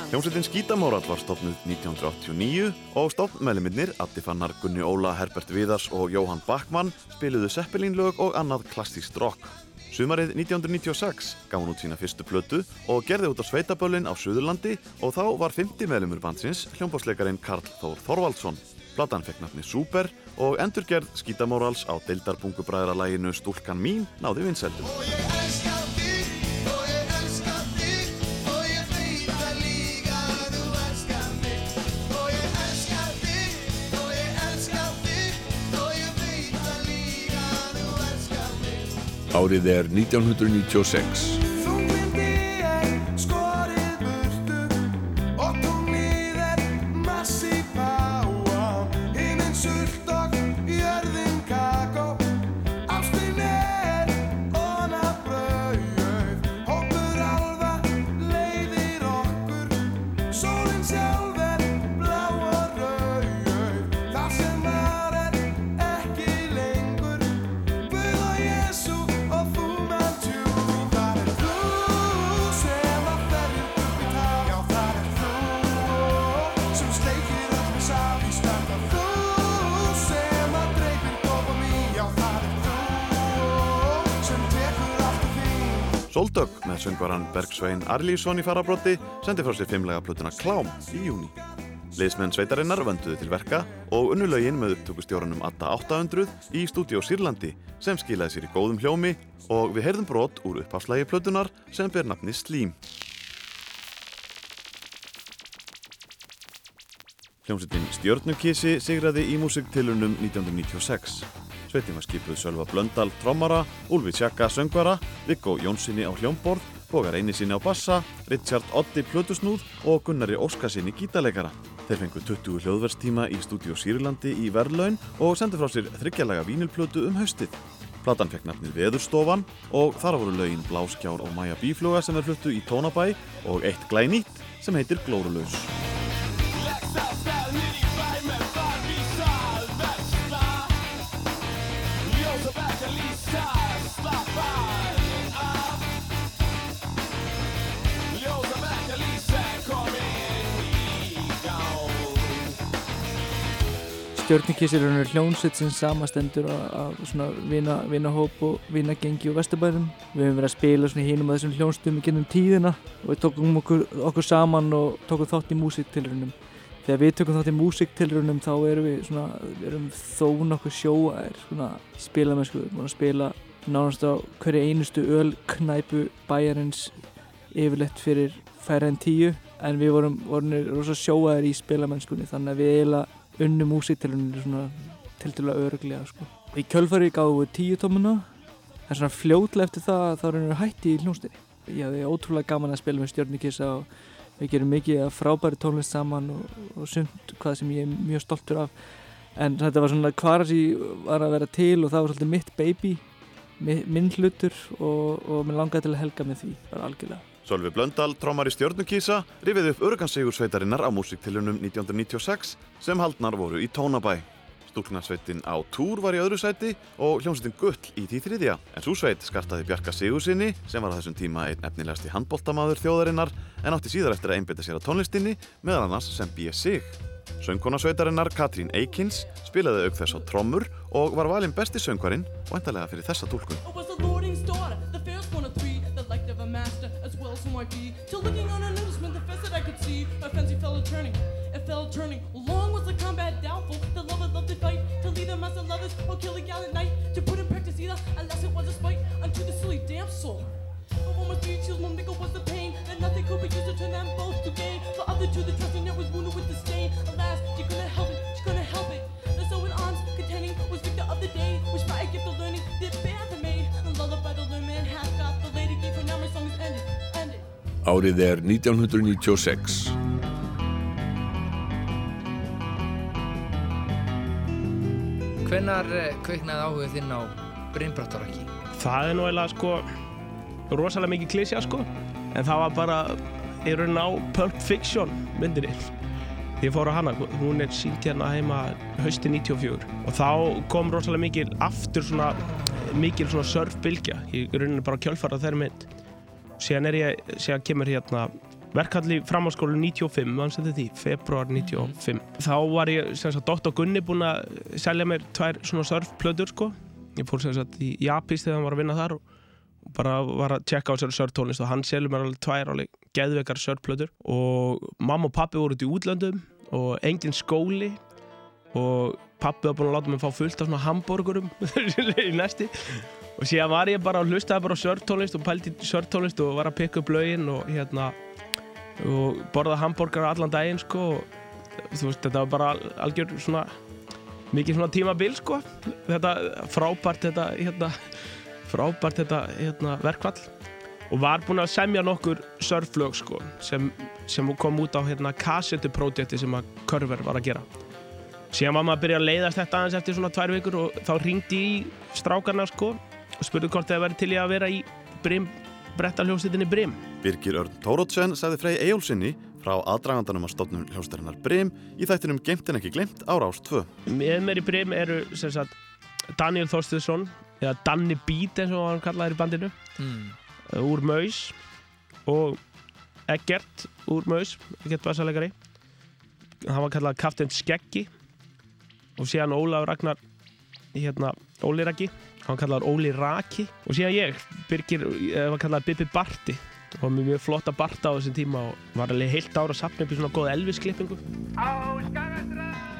Hljómsveitin Skítamórall var stofnuð 1989 og stofnmeðluminnir Addi Fannar, Gunni Óla, Herbert Viðars og Jóhann Backmann spiluðu Zeppelin-lög og annað klassíst rock. Sumarið 1996 gaf hún út sína fyrstu plötu og gerði út á sveitaböllin á Suðurlandi og þá var 50 meðlumur bandsins hljómbásleikarin Karl Þór Þorvaldsson. Platan fekk nafni Super og endurgerð Skítamórals á deildarbungubræðralæginu Stúlkan mín náði vinsældum. Árið er 1996. þín Soldögg með söngvaran Bergsvein Arlísson í farabrotti sendi frá sér fimmlega plötuna Klám í júni. Liðsmenn sveitarinnar vönduðu til verka og unnulögin með upptökustjórunum Adda 800 í stúdíó Sýrlandi sem skilaði sér í góðum hljómi og við heyrðum brot úr upphafslægi plötunar sem ber nafni Slím. Hljómsveitin Stjörnukísi sigraði í músiktilunum 1996. Sveitin var skipuð Sölva Blöndal, trommara, Úlfi Tjaka, söngvara, Viggo Jónssoni á hljómborð Bogar Einisinni á bassa, Richard Oddi Plötusnúð og Gunnari Óskarsinni gítarleikara. Þeir fengu 20 hljóðverstíma í stúdíu Sýrlandi í Verlaun og sendu frá sér þryggjalega vínilplötu um haustið. Platan fekk nafnið Veðurstofan og þar voru lögin Bláskjár og Maja Bífluga sem er fluttu í Tónabæ og eitt glænýtt sem heitir Glórulaus. Stjórnikissir er hljónsveit sem samastendur af svona vina, vinahóp og vinagengi og vesturbænum. Við hefum verið að spila svona hínum að þessum hljónstum í gennum tíðina og við tókum okkur, okkur saman og tókum þátt í músiktilrunum. Þegar við tökum þátt í músiktilrunum þá erum við svona, við erum þó nokkuð sjóaðir svona spilamennsku. Við erum búin að spila nánast á hverju einustu ölknæpu bæjarins yfirleitt fyrir færre en tíu en við vorum, vorum rosa sjóaðir í spilamennskunni þannig að við eiginlega unnum músiktilunir svona til að öruglega sko. Í kjölfari gáðum við tíu tómuna en svona fljótlega eftir það þá erum við hætti í hljónstinni. Ég hafði ótrúlega gaman að spila með stjórnikissa og við gerum mikið frábæri tónlist saman og, og sumt hvað sem ég er mjög stoltur af en þetta var svona sem var að vera til og það var svolítið mitt baby mi- minn hlutur og, og mér langaði til að helga með því bara algjörlega. Sölvi Blöndal, trómar í stjörnukísa, rifið upp örgansigur sveitarinnar á músiktilunum 1996 sem haldnar voru í Tónabæ. Stúlknarsveitin á túr var í öðru sæti og hljómsveitin Gull í því þriðja. En svo sveit skartaði Bjarka Sigursinni sem var á þessum tíma einn efnilegasti handbóltamaður þjóðarinnar en átti síðar eftir að einbytta sér á tónlistinni meðal annars sem B. Sig. Söngkonasveitarinnar Katrín Eikins spilaði auk þess á trommur og var valinn besti söngvarinn og endalega fyrir þessa túlkun. Might be. Till looking on an newsman, the face that I could see, my fancy fell a turning, it fell turning. Long was the combat doubtful, the lover loved to fight, to lead them the lovers, or kill a gallant knight, to put in practice either, unless it was a spite, unto the silly damsel. But one must be choose, one mingle was the pain, that nothing could be used to turn them both to gain. The other two, the trusting that was wounded with disdain. Alas, she couldn't help it, she couldn't help it. The so in arms contending was victor of the day, which by a gift of learning did bear the maid. And lullaby the lone man half got the lady gave her my song is ended. Árið er 1996. Hvenær eh, kviknaði áhugð þinn á Brimbrattaraki? Það er nú eiginlega sko rosalega mikið klísja sko en það var bara í raunin á Pulp Fiction myndinni ég fór á hana, hún er sínt hérna heima hausti 94 og þá kom rosalega mikil aftur svona mikil svona surfbylgja í rauninni bara kjölfara þeirri mynd síðan ég, síðan kemur hérna verkalli framháskólu 95, mann setið því, februar 95 þá var ég, sem sagt, Dr. Gunni búinn að selja mér tvær svona surfplötur sko. Ég fór sem sagt í Japis þegar hann var að vinna þar og og bara var að tjekka á sér sörtónlist og hann selur mér alveg tvær alveg geðveikar sörplötur og mamma og pappi voru út í útlöndum og engin skóli og pappi var búinn að láta mig fá fullt af svona hambúrgurum í næsti og síðan var ég bara að hlustaði bara á sörtónlist og pælti í sörtónlist og var að pikka upp lögin og hérna og borða hambúrgar allan daginn sko og þú veist þetta var bara al- algjör svona mikið svona tímabil sko. Þetta frábært þetta hérna frábært þetta hérna, verkfall. Og var búinn að semja nokkur surflög sko, sem, sem kom út á hérna, kassettuprojekti sem að Körver var að gera. Síðan var maður að byrja að leiðast þetta aðeins eftir svona tvær vikur og þá ringdi í strákarna sko og spurði hvort það væri til í að vera í Brim, brettaljómsveitinni Brim Birgir Örn Tórótsen sagði Frey Eyjólfsinni frá aðdragandanum að stofnum hljóstarinnar Brim í þættinum Gemt en ekki glemt á Rás 2. með mér í Brim eru sem sagt, Daniel Þorstinsson eða Danny Beat eins og hann kallaði í bandinu Mm. úr Maus og Eggert úr Maus Eggert bassalegari hann var kallað Captain Skeggi og síðan Ólaf Ragnar hérna Óli Raki hann var kallaður Óli Raki og síðan ég, Birgir, ég var kallaður Bibi Barti og var með mjög flotta Barta á þessum tíma og var alveg heilt ára að sapna upp í svona góða Elvis-klippingu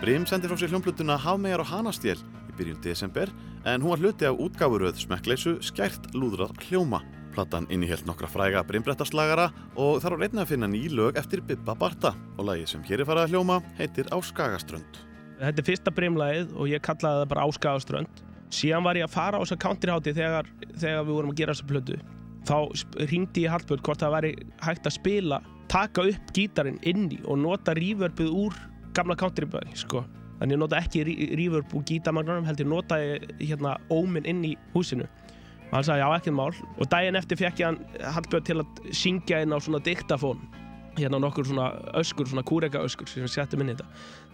Brim sendi frá sér hljómplutuna Hafmegar og Hanastél í byrjun desember en hún var hluti af útgáfuröð smekkleysu Skært lúðrar hljóma. Platan innihjelt nokkra fræga brimbrettaslagara og þar á reyna að finna ný lög eftir Bibba Barta og lagið sem hér er farið að hljóma heitir Á Skagaströnd. Þetta er fyrsta brimlagið og ég kallaði það bara Áskagaströnd. Síðan var ég að fara á þessa countryhátti þegar, þegar við vorum að gera þessa plötu. þá ringdi ég Hallbjörn hvort það væri hægt að spila taka upp gítarinn inni og nota reverbið úr gamla countrybæði sko. þannig ég nota ekki re- reverb úr gítarmagnunum heldur nota hérna óminn inn í húsinu. Og hann sagði já ekkert mál. Og daginn eftir fekk ég hann Hallbjörn til að syngja inn á svona diktafón. Hérna nokkur svona öskur, svona kúreka öskur sem settum inn í þetta.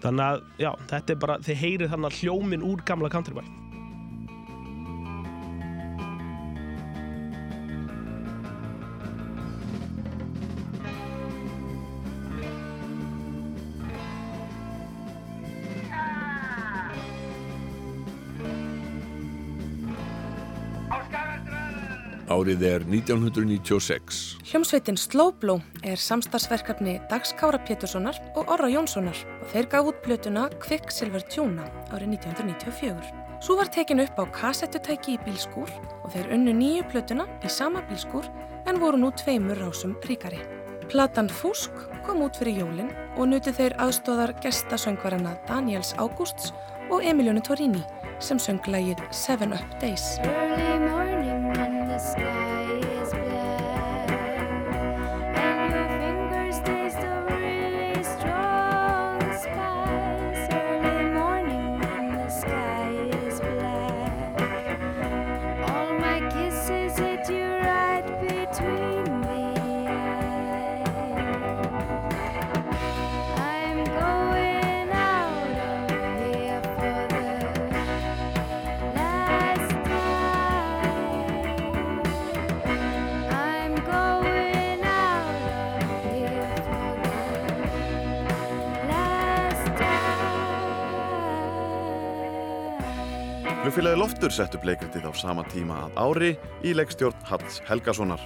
Þannig að já, þetta er bara, þið heyrið þannig að hljóminn úr gamla countrybæ Árið er 1996. Hljómsveitin Slowblow er samstagsverkefni Dags Kára Péturssonar og Orra Jónssonar og þeir gaf út plötuna Quicksilver Tuna árið 1994. Svo var tekin upp á kassettutæki í bílskúr og þeir unnu nýju plötuna í sama bílskúr en voru nú tveimur rásum ríkari. Platan Fúsk kom út fyrir jólin og nuti þeir aðstóðar gestasöngvarana Daniels Ágústs og Emilionu Torini sem söng lagið Seven Up Days. Early morning when the sky Flugfélagi Loftur sett upp leikritið á sama tíma að ári í leikstjórn Halls Helgasonar.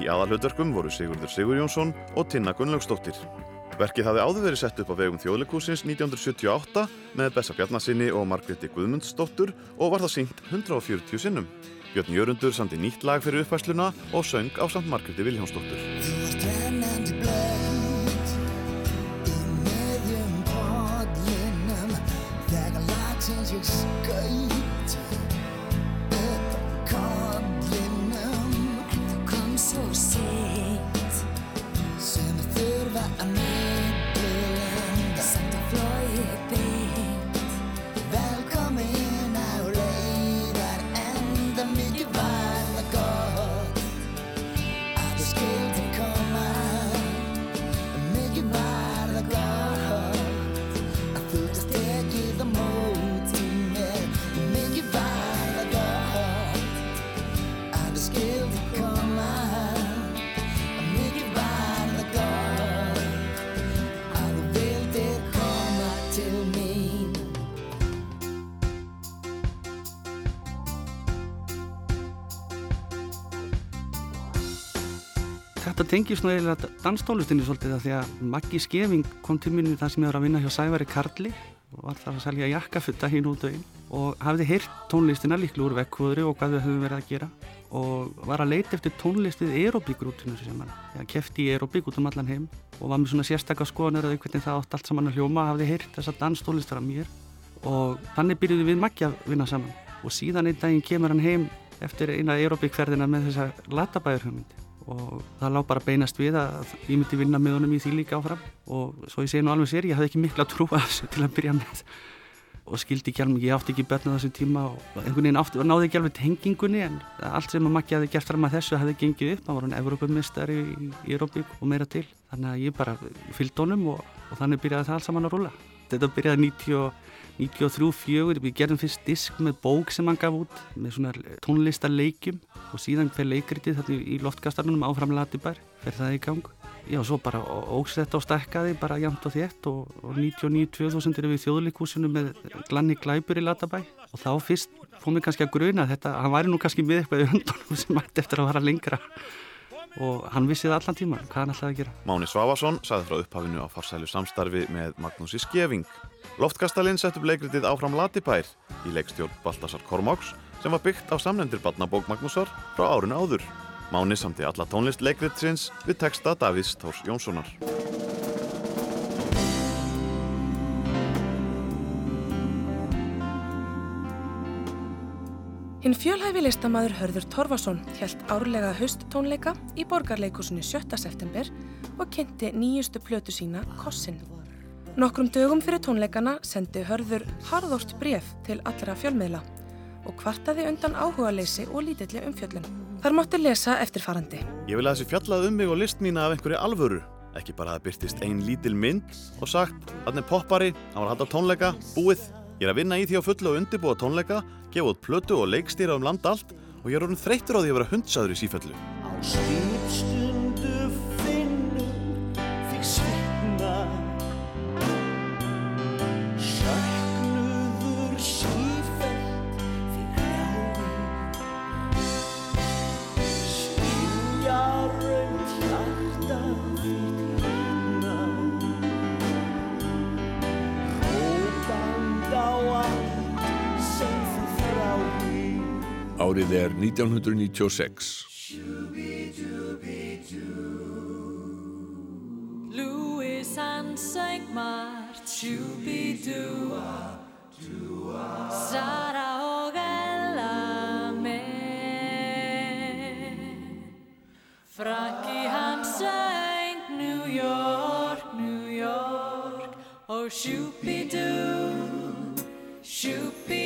Í aðalhutverkum voru Sigurður Sigur Jónsson og Tinna Gunnlaugsdóttir. Verkið hafði áður verið sett upp á vegum þjóðleikúsins 1978 með Bessa Bjarnasinni og Margréti Guðmundsdóttur og var það sínt 140 sinnum. Björn Jörundur samti nýtt lag fyrir uppfæsluna og söng á samt Margréti Viljónsdóttur. Þetta tengist nú eiginlega danstólustinni svolítið að því að Maggi Skeving kom til minni þar sem ég var að vinna hjá Sævari Karli og var þar að selja jakkafutta hín út inn. Og hafði heyrt tónlistina líklu úr vekkvöðri og hvað við höfum verið að gera. Og var að leita eftir tónlistið aerobík-rútinu sem hann ja, kefti í aerobík út um allan heim. Og var með svona sérstakka skoðanir að hvernig það átt allt saman að hljóma hafði heyrt þessa danstólistar af mér. Og þannig byrjuði við Maggi að vinna saman. Og síðan einn daginn kemur hann heim eftir eina aerobíkferðina með þessa latabæðurhugmynd og það lág bara beinast við að ég myndi vinna með honum í því líka áfram. Og svo ég segi nú alveg sér, ég hafði ekki mikla trú að þessu til að byrja með. Og skildi ekki alveg, ég átti ekki börn á þessum tíma og einhvern veginn átti, náði ekki alveg tengingunni en allt sem að Maggi hafði gert fram að þessu hafði gengið upp, hann var hann Evrópumistari í, í Európík og meira til. Þannig að ég bara fylgd honum og, og þannig byrjaði það allt saman að rúla þetta byrjaði 90 93-4, við gerðum fyrst disk með bók sem hann gaf út með svona tónlistarleikjum og síðan hver leikritið þarna í loftkastarnunum áfram Latibær, fer það í gang. Já, svo bara ógs þetta og stekkaði bara jæmt og þétt og, og 99-2000 erum við þjóðleikúsinu með glanni glæpur í Latabæ. Og þá fyrst fór mér kannski að gruna þetta, hann væri nú kannski með eitthvað í höndunum sem ætti eftir að vara lengra og hann vissi það allan tíma hvað hann ætlaði að gera. Máni Svavason saði frá upphafinu á farsælu samstarfi með Magnúsi Skeving. Loftkastalinn sett upp leikritið áfram Latibær í leikstjórn Baltasar Kormáks sem var byggt á samlendir barnabók Magnúsar frá árinu áður. Máni samti alla tónlist leikritsins við texta Davís Tórs Jónssonar. Hinn fjölhæfi listamaður Hörður Torfason hjælt árlega hausttónleika í borgarleikusinu 7. september og kynnti nýjustu plötu sína Kossin. Nokkrum dögum fyrir tónleikana sendi Hörður harðort bref til allra fjölmiðla og kvartaði undan áhugaleysi og lítilli umfjöllun. Þar mátti lesa eftirfarandi. Ég vil að þessi fjallað um mig og list mína af einhverju alvöru. Ekki bara að byrtist ein lítil mynd og sagt, hann er poppari, hann var að halda tónleika, búið. Ég er að vinna í því á fullu og undirbúa tónleika, gefa út plötu og leikstýra um land allt og ég er orðin þreyttur á því að vera hundsaður í sífellu. Árið er 1996. Louis hann söng margt Shooby-Doo Sara og Ella með Frankie hann söng New York, New York. Og Shooby-Doo Shooby-Doo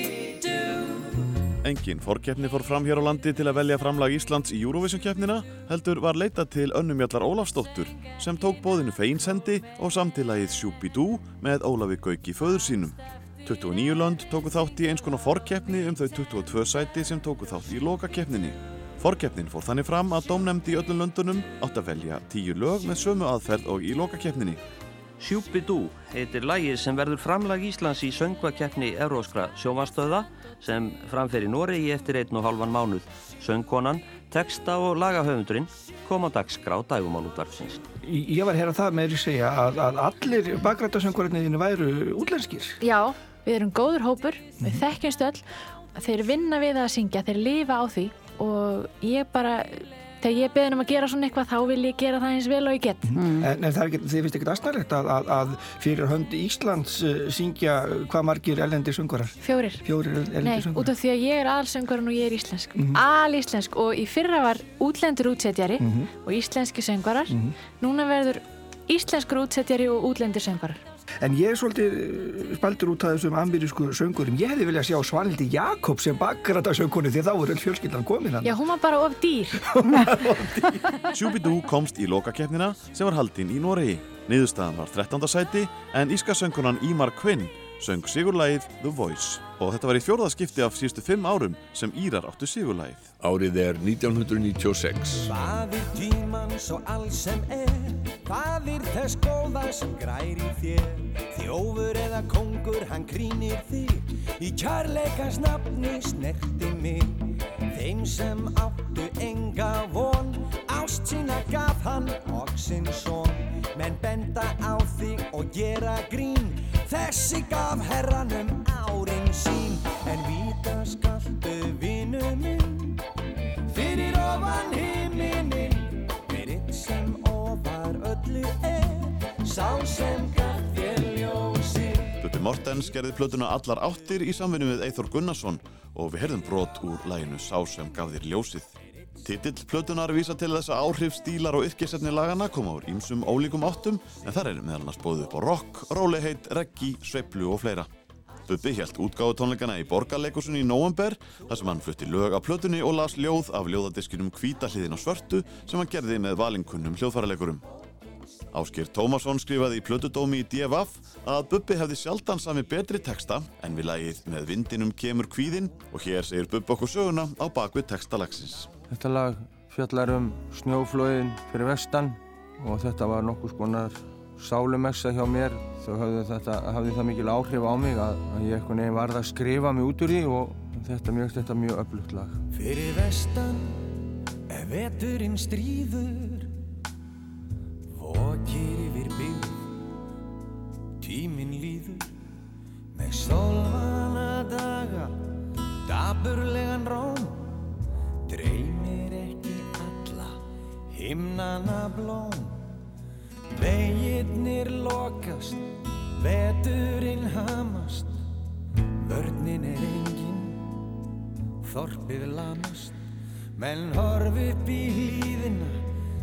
Engin fórkeppni fór fram hér á landi til að velja framlag Íslands í Eurovision-keppnina heldur var leitað til önnumjallar Ólafsdóttur sem tók bóðinu feinsendi og samtilagið Shooby-Doo með Ólafi Gauki föður sínum. 29 lönd tóku þátt í eins konar fórkeppni um þau 22 sæti sem tóku þátt í lokakeppninni. Fórkeppnin fór þannig fram að dómnefndi í öllum löndunum átt að velja tíu lög með sömu aðferð og í lokakeppninni. Shooby-Doo heitir lagið sem verður framlag Íslands í söngvakeppni Evróskra sjómanstöða sem framfer í Noregi eftir einn og halvan mánuð. Söngkonan, texta og lagahöfundurinn kom á dagskrá dægumálútvarfsins. Ég var að heyra það með því að segja að, að allir bakrættasöngurinn væru útlenskir. Já, við erum góður hópur, við þekkjumst öll, þeir vinna við að syngja, þeir lifa á því og ég bara, þegar ég beðin um að gera svona eitthvað þá vil ég gera það eins vel og ég get. En, en það er ekki, þið finnst ekkert aðsnarlegt að, að, að fyrir hönd Íslands uh, syngja hvað margir ellendir söngurar? Fjórir. Fjórir Nei, ellendir söngurar? út af því að ég er alsöngurinn og ég er íslensk. Mhm. Alíslensk og í fyrra var útlendur útsetjari Mhm. og íslenski söngvarar. Mhm. Núna verður íslenskur útsetjari og útlendir söngvarar. En ég er svolítið uh, spaldur út af þessum amerísku söngurum. Ég hefði viljað sjá Svanildi Jakob sem bakrættasöngurinn því þá er öll fjölskyldan komin hann. Já, hún var bara of dýr. Shooby-Doo komst í lokakeppnina sem var haldinn í Noregi. Niðurstaðan var 13. sæti en íska söngunan Ímar Kvinn söng sigurlægið The Voice og þetta var í fjórða skipti af síðustu fimm árum sem Írar áttu sigurlægið. Árið er 1996. Faðir tímans og alls sem er Faðir þess góða sem græri þér. Þjófur eða kongur hann krýnir þig. Í kærleikas nafni snerti mig. Þeim sem áttu enga von Ást sína gaf hann og sinn son. Menn benda á þig og gera grín. Þessi gaf herranum árin sín. En vita skaltu vinu minn Fyrir ofan himinin Fyrir sem ofar öllu er Sá sem gaf þér ljósið Bubbi Mortens gerði plötuna allar áttir í samvinni við Eithor Gunnarsson og við heyrðum brot úr læginu Sá sem gaf þér ljósið. Titill plötunar vísa til þess að áhrif stílar og yrkisefni lagana koma úr ýmsum ólíkum áttum en þar er meðal annars bóðið upp á rock, róleheit, reggi, sveiflu og fleira. Bubbi hjælt útgáðu tónleikana í Borgarleikusunni í nóvember þar sem hann flutti lög af plötunni og las ljóð af ljóðadiskinum Hvítahliðin og svörtu sem hann gerði með valinkunnum hljóðfæraleikurum. Áskir Tómasson skrifaði í plötudómi í DFF að Bubbi hefði sjaldan sami betri texta en við lagið með vindinum kemur kvíðin og hér segir Bubbi okkur söguna á bakvið textalagsins. Þetta lag fjallar um snjóflóðin fyrir vestan og þetta var nokkuð skonar sálumessa hjá mér. Þau hafði, þetta, hafði það mikil áhrif á mig að, að ég eitthvað nefn varð að skrifa mig út úr því og þetta mjög, þetta mjög öflugt lag. Fyrir vestan ef veturinn stríður. Vokir yfir byggð Tíminn líður. Með sólvana daga Daburlegan róm Dreymir ekki alla Himnana blóm þorpið lamast. Menn horf upp í hlýðina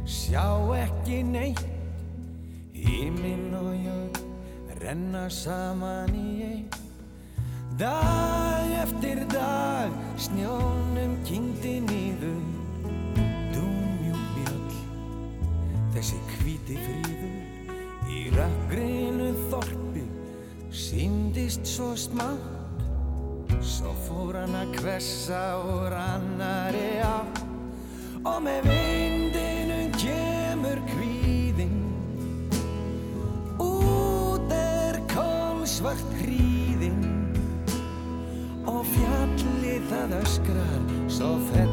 sjá ekki neitt. Híminn og jörg renna saman í einn dag eftir dag snjónum kyngdi nýður dúmjúk mjöll þessi hvíti fríður í rökgrinu þorpi síndist svo smátt Svo fór hann að kvessa úr annari á. Og með vindinum kemur kvíðinn. Út er kólsvart hríðinn. Og fjallið það öskrar Svo fellur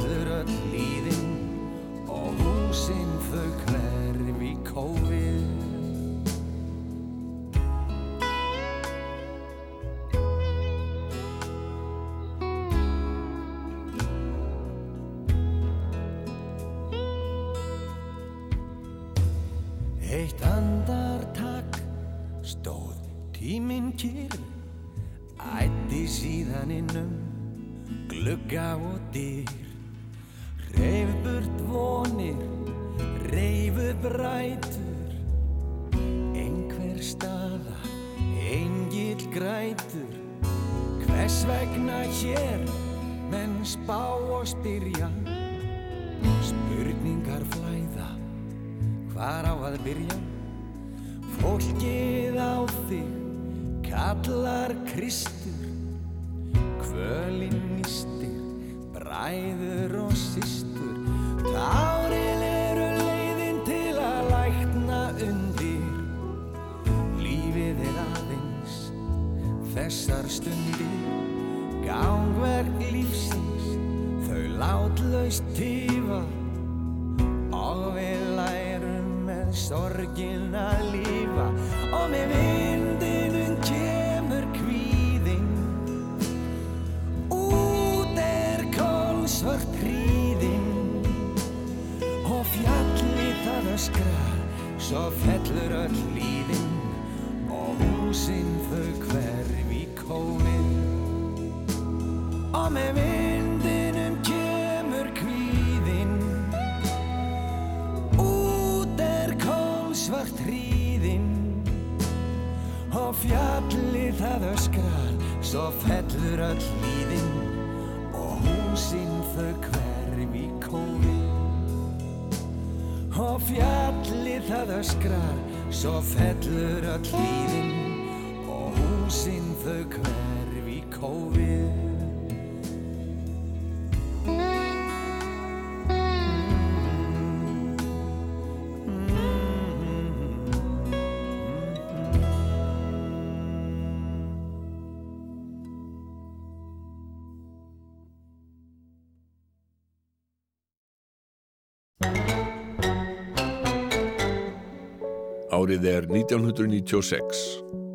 Árið er 1996.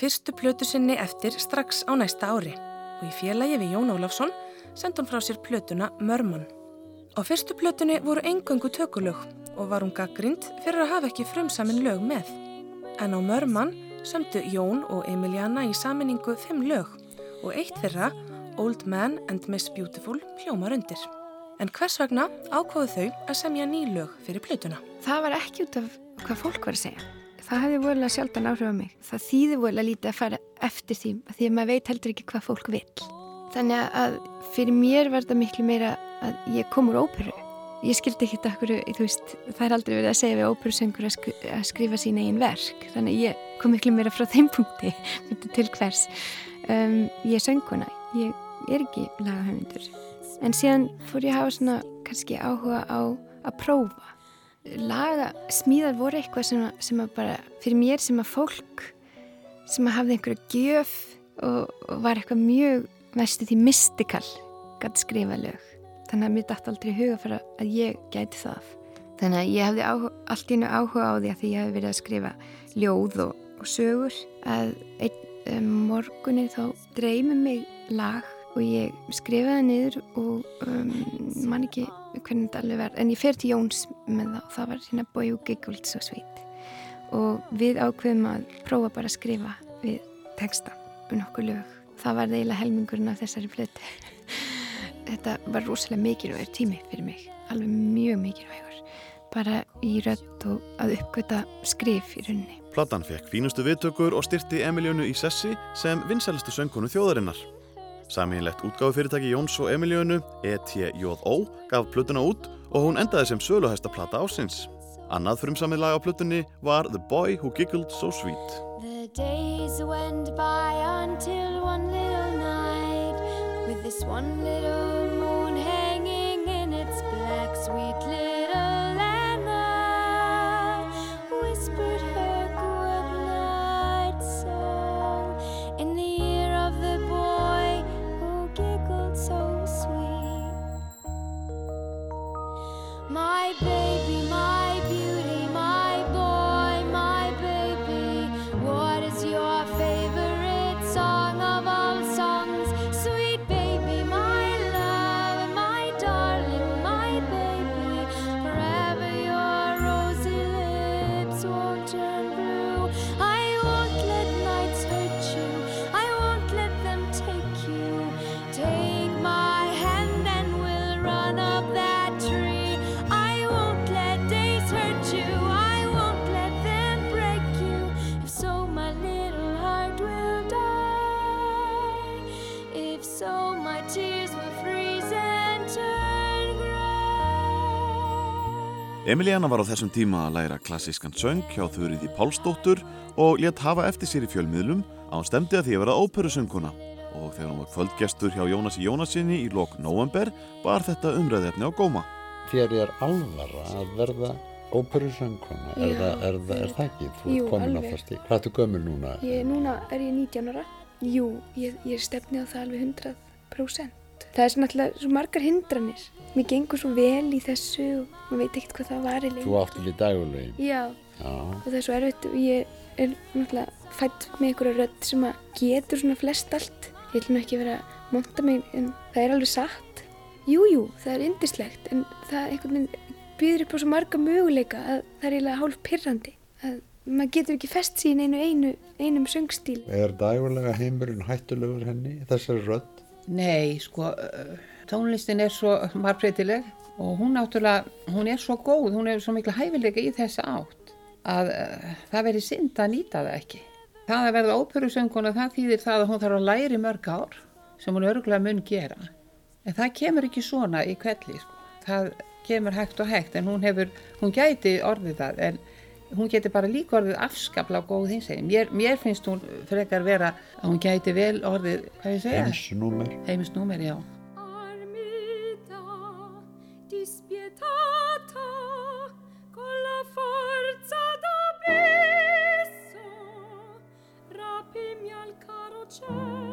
fyrstu plötu sinni eftir strax á næsta ári og í félagi við Jón Ólafsson sendi hún frá sér plötuna Mörmann. Á fyrstu plötunni voru engöngu tökulög og var hún gaggrind fyrir að hafa ekki frumsamin lög með. En á Mörmann sömdu Jón og Emiliana í saminningu fimm lög og eitt þeirra, Old Man and Miss Beautiful, hljómar undir. En hvers vegna ákváðu þau að semja ný lög fyrir plötuna? það var ekki út af hvað fólk var að segja það hefði vorulega sjaldan áhrif á mig. Það þýði vorulega lítið að fara eftir því því að maður veit heldur ekki hvað fólk vil þannig að fyrir mér var þetta miklu meira að ég kom úr óperu. Ég skildi ekki þetta okkur, þú veist það er aldrei verið að segja við óperusöngur að, skri að skrifa sín eigin verk. Þannig að ég kom miklu meira frá þeim punkti til hvers. Um, ég er sönguna, ég er ekki lagahöfundur. En síðan fór ég að hafa svona kannski áhuga á að prófa laga, smíðar voru eitthvað sem, að- sem að bara, fyrir mér sem að fólk sem að hafði einhverja gjöf og, og var eitthvað mjög næstu því mystikal gæti skrifa lög. Þannig að mér dætti aldrei huga fyrir að ég gæti það. Þannig að ég hefði áhuga, allt í einu áhuga á því að því ég hefði verið að skrifa ljóð og, og sögur að einn um, morgunni þá dreymi mig lag og ég skrifaði niður og um, man ekki hvernig þetta alveg var. En ég fer til Jóns með það og það var hérna Boy Who Giggled So Sweet. Og við ákveðum að prófa bara að skrifa við texta um nokkuð lög. Það var eiginlega helmingurinn af þessari flötu þetta var rosalega mikilvægur tími fyrir mig. Alveg mjög mikilvægur. Bara í rödd og að uppgöta skrif í rauninni. Platan fekk fínustu viðtökur og styrti Emiljönu í sessi sem vinsælustu söngkonu þjóðarinnar. Samínlegt útgáfufyrirtæki Jóns og Emiljönu, ETJO, gaf plötuna út og hún endaði sem söluhæsta plata ásins. Annað frumsamið lag á plötunni var The Boy Who Giggled So Sweet. The days went by until one little night with this one little moon hanging in its black sweet little Emiliana var á þessum tíma að læra klassískan söng hjá Þurriði Pálsdóttur og létt hafa eftir sér í fjölmiðlum að hún stemdi að því að vera óperusönguna og þegar hún var kvöldgestur hjá Jónasi Jónasinni í lok november var þetta umræðefni á góma. Þér er alvara að verða óperusöngkona, er, er, er það ekki? Þú Jú, ert komin á alveg. það stík. Hvað ertu gömul núna? Ég, núna er ég 19 ára. Jú, ég, ég stefni á það alveg 100%. Það er svo náttúrulega svo margar hindranir. Mér gengur svo vel í þessu og maður veit ekkert hvað það var í lengi. Þú átt ekki dagulögin. Já, Já. og það er svo erfitt og ég er náttúrulega fætt með einhverja rödd sem að getur svona flest allt. Ég ætlum ekki að vera að monta mig en það er alveg satt. Jú, jú, það er yndislegt en það einhvern veginn býður upp á svo marga möguleika að það er eiginlega hálf pirrandi. Að maður getur ekki fest sín einu, einu einum söngstíl. Er dagulega heimurinn hættulegur henni, þessari rödd? Nei, sko, uh, tónlistin er svo margbreytileg og hún náttúrulega, hún er svo góð, hún er svo mikla hæfilega í þessa átt að uh, það veri synd að nýta það ekki. Það að verða óperusönguna, það þýðir það að hún þarf að læri mörg ár sem hún örgulega mun gera. En það kemur ekki svona í kvelli, sko. Það kemur hægt og hægt en hún hefur, hún gæti orðið það en hún geti bara líka orðið afskapla góð hins eginn. Mér, mér finnst hún frekar vera að hún gæti vel orðið, hvað ég segja? Heimsnúmer. Heimsnúmer, já. dispietata con la forza d'abisso rapimi al caro ciel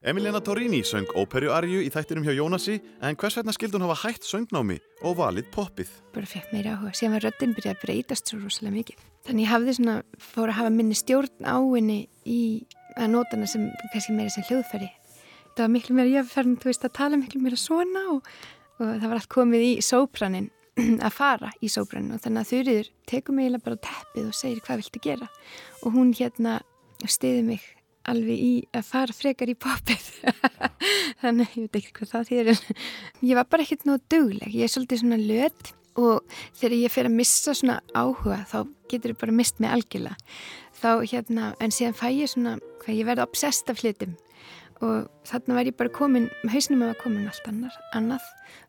Emiliana Torrini söng óperuarju í þættinum hjá Jónasi en hvers vegna skildi hún hafa hætt söngnámi og valið poppið? bara fekk meira áhuga. Síðan var röddinn byrjað að breytast svo rosalega mikið. Þannig ég hafði svona, fór að hafa minni stjórn á henni í að nota hana sem, kannski meira sem hljóðfæri. Það var miklu meira, farin, þú veist, að tala miklu meira svona og, og það var allt komið í sópranin, að fara í sópranin og þannig að Þurriður tekur mig eiginlega bara teppið og segir hvað viltu gera og hún hérna stiði mig alveg í að fara frekar í poppið. Þannig ég veit ekki hvað það þýðir ég var bara ekkert nóg dugleg. Ég er svolítið svona löt og þegar ég fer að missa svona áhuga þá getur ég bara mist mig algjörlega. Þá hérna, en síðan fæ ég svona hvað ég verði obsessed af hlutum. Og þarna var ég bara komin hausnum að komin allt annar, annað.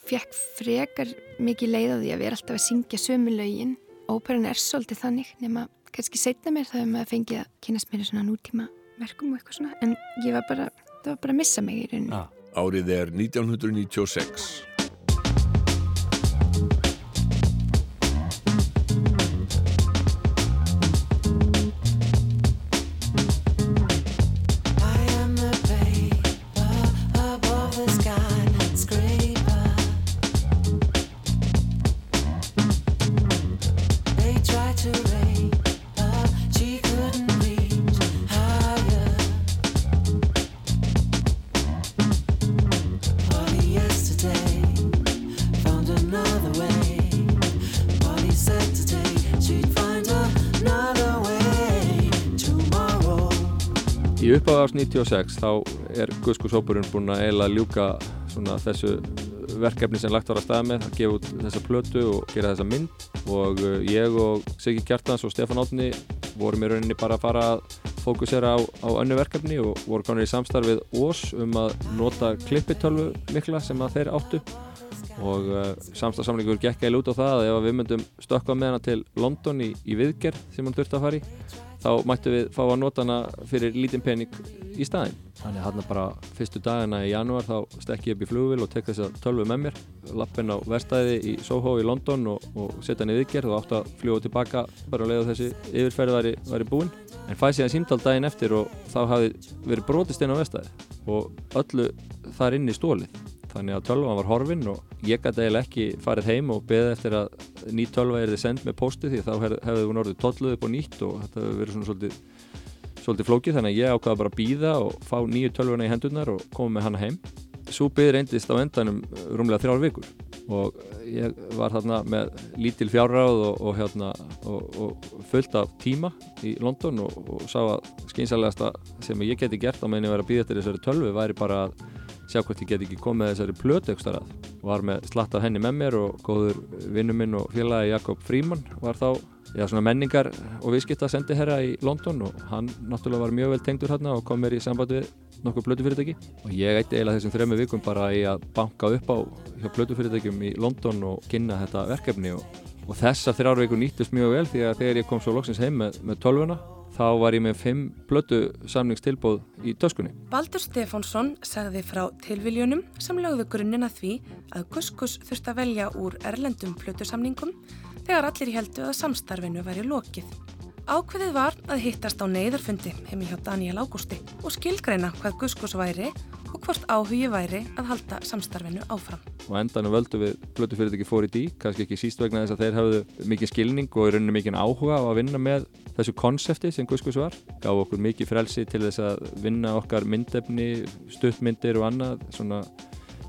Fekk frekar mikið leið á því að vera alltaf að syngja sömu lögin. Óperan er svolítið þannig nema kannski setna mér þá hefur maður fengið að kynast mér svona nútíma verkum og eitthvað svona en ég var bara, það var bara að missa mig í rauninni Árið er 1996. ás 96 þá er Guðskushópurinn búinn að eiginlega ljúka þessu verkefni sem lagt var að staða með að gefa út þessa plötu og gera þessa mynd. Og uh, ég og Siggi Kjartans og Stefán Átni vorum í rauninni bara að fara að fókusera á, á önnu verkefni og voru konur í samstarfið Ós um að nota klippitölvu mikla sem að þeir áttu. Og uh, samstafsamlingur gekk eða út á það að ef við myndum stökka með hana til London í, í viðgerð sem hann þurfti að fara í þá mættu við fá að nota hana fyrir lítinn pening í staðinn. Þannig að hann bara fyrstu dagina í janúar þá stekki ég upp í flugvil og tek þess að tölvu með mér. Lappin á verstaði í Soho í London og, og setja hann í viðgerð og átt að fljúa tilbaka bara að leiða þessi yfirferð væri, væri búinn en fæ síðan símdal daginn eftir og þá hafi verið brotist inn á verstaði og öllu þar inn í stólið þannig að tölvan var horfin og ég gæti eiginlega ekki farið heim og beðið eftir að ný tölva er þið sendt með posti því þá hef, hefði hún orðið tolluð upp á nýtt og þetta hefur verið svona svolítið, svolítið flókið. Þannig að ég ákvaða bara að býða og fá nýju tölvuna í hendurnar og koma með hana heim. Byggði reyndist á endanum rúmlega þrjár vikur og ég var þarna með lítil fjárráð og, og, hérna, og, og fullt af tíma í London og sá að skynsalegasta sem ég geti gert á meðan ég var að býða eftir þessari tölvu væri bara að sjá hvort ég get ekki komið þessari plötu ekstra að. Var með slatt af henni með mér og góður vinnu minn og félagi Jakob Fríman var þá já, menningar og viðskipta sendiherra í London og hann náttúrulega var mjög vel tengdur hérna og kom mér í samband við nokkuð plötufyrirtæki. Og ég eitti eiginlega þessum þrejum vikum bara í að banka upp á hjá plötufyrirtækjum í London og kynna þetta verkefni og, og þessar þrjár vikur nýttust mjög vel því að þegar ég kom svo loksins heim með, með tölvuna þá var ég með fimm blötu samningstilbóð í töskunni. Baldur Stefánsson sagði frá tilviljunum sem lögðu grunnina því að Guskus þurfti að velja úr erlendum blötu samningum þegar allir heldu að samstarfinu væri lokið. Ákveðið var að hittast á neyðarfundi heimi hjá Daniel Ágústi og skilgreina hvað Guskus væri og hvort áhugi væri að halda samstarfinu áfram. Og endanum völdu við blötu fyrirtæki fór í kannski ekki síst vegna þess að þeir hafðu mikið skilning og í rauninu mikið áhuga á að vinna með þessu konsepti sem Guskus var. Gaf okkur mikið frelsi til þess að vinna okkar myndefni, stuttmyndir og annað svona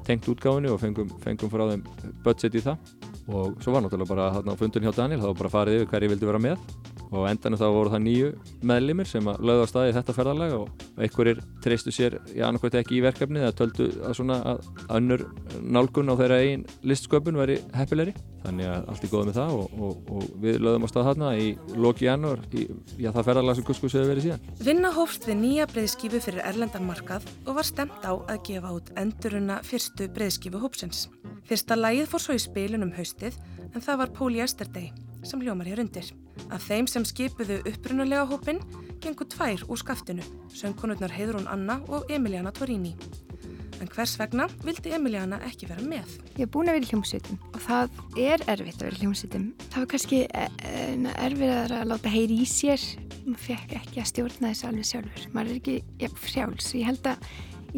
tengt útgáfinu og fengum, fengum frá þeim budget í það og svo var náttúrulega bara hérna á fundun hjá Daniel þá var bara farið yfir hverju vildi vera með og endanum þá voru það nýju meðlimir sem að lögða á staði þetta ferðarlega og einhverjir treystu sér í annarkvæmt ekki í verkefni eða töldu að svona að önnur nálgun á þeirra einn listsköpun veri heppilegri þannig að allt er góð með það og, og, og við lögðum á stað þarna í loki janúar í já, það ferðarlega sem Guskus hefur verið síðan. Vinna hófst við nýja breyðskifu fyrir erlendan markað og var stemt á að gefa út enduruna fyrstu breyðskifu hópsins. Fyrsta lægið fór svo í spilunum haustið en það var Póli Yesterday sem ljómar hér undir. Af þeim sem skipuðu upprunalega hópin gengur tvær úr skaftinu, söngkonurnar Heiðrún Anna og Emiliana Torini. En hvers vegna vildi Emiliana ekki vera með? Ég er búin að vera í hljómsveitum og það er erfitt að vera í hljómsveitum. Það var kannski erfið að láta heyri í sér. Maður fekk ekki að stjórna þessu alveg sjálfur. Maður er ekki ja, frjáls. Ég held að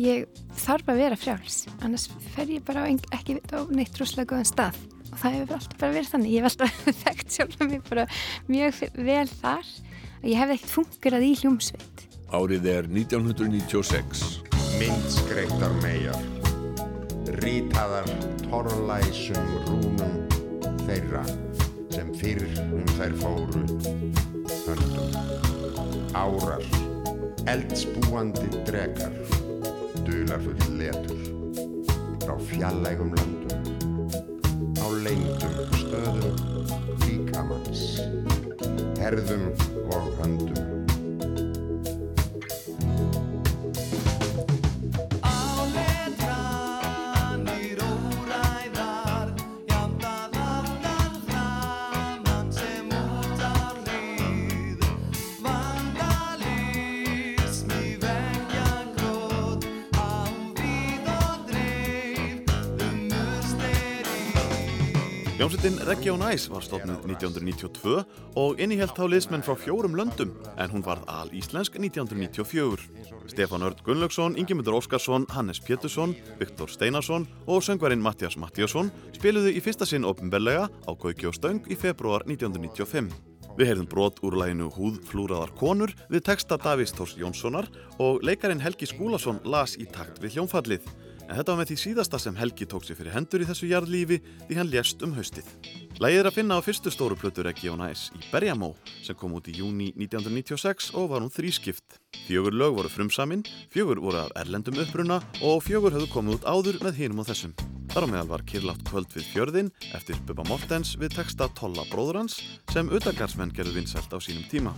ég þarf að vera frjáls. Annars fer ég bara ekki á neitt rosalega góðan stað. Og það hefur alltaf bara verið þannig. Ég hef alltaf þekkt sjálf mér bara mjög vel þar. Ég hef ekkert fungerað í hljómsveit. Árið er 1996. Myndskreittar megar, rítaðar torlæsum rúnum þeirra sem fyrr um þær fóru höndum. Árar, eldspúandi drekar, dularfull letur, frá fjallægum löndum, á lengdum stöðum líkamanns, herðum og höndum. Hljómsveitin Region Ice var stofnud 1992 og innihjalt þá liðsmenn frá fjórum löndum en hún varð al-íslensk 1994. Stefán Örd Gunnlaugsson, Ingemyndur Óskarsson, Hannes Pétursson, Viktor Steinarsson og söngvarinn Mattias Mattiasson spiluðu í fyrsta sinn opnbellega á Gauki og Stöng í februar 1995. Við heyrðum brot úr læginu Húð flúraðar konur við texta Davís Tórs Jónssonar og leikarin Helgi Skúlason las í takt við hljónfallið. En þetta var með því síðasta sem Helgi tók sér fyrir hendur í þessu jarðlífi því hann lést um haustið. Lægið er að finna á fyrstu stóru plötu Region Ice í Berjamó sem kom út í júni 1996 og var hún þrískipt. Fjögur lög voru frumsaminn, fjögur voru af erlendum uppruna og fjögur höfðu komið út áður með hinum og þessum. Þar á meðal var Kirlátt kvöld við fjörðin eftir Bubba Mortens við texta Tolla bróður hans sem utagarsmenn gerðu vinsælt á sínum tíma.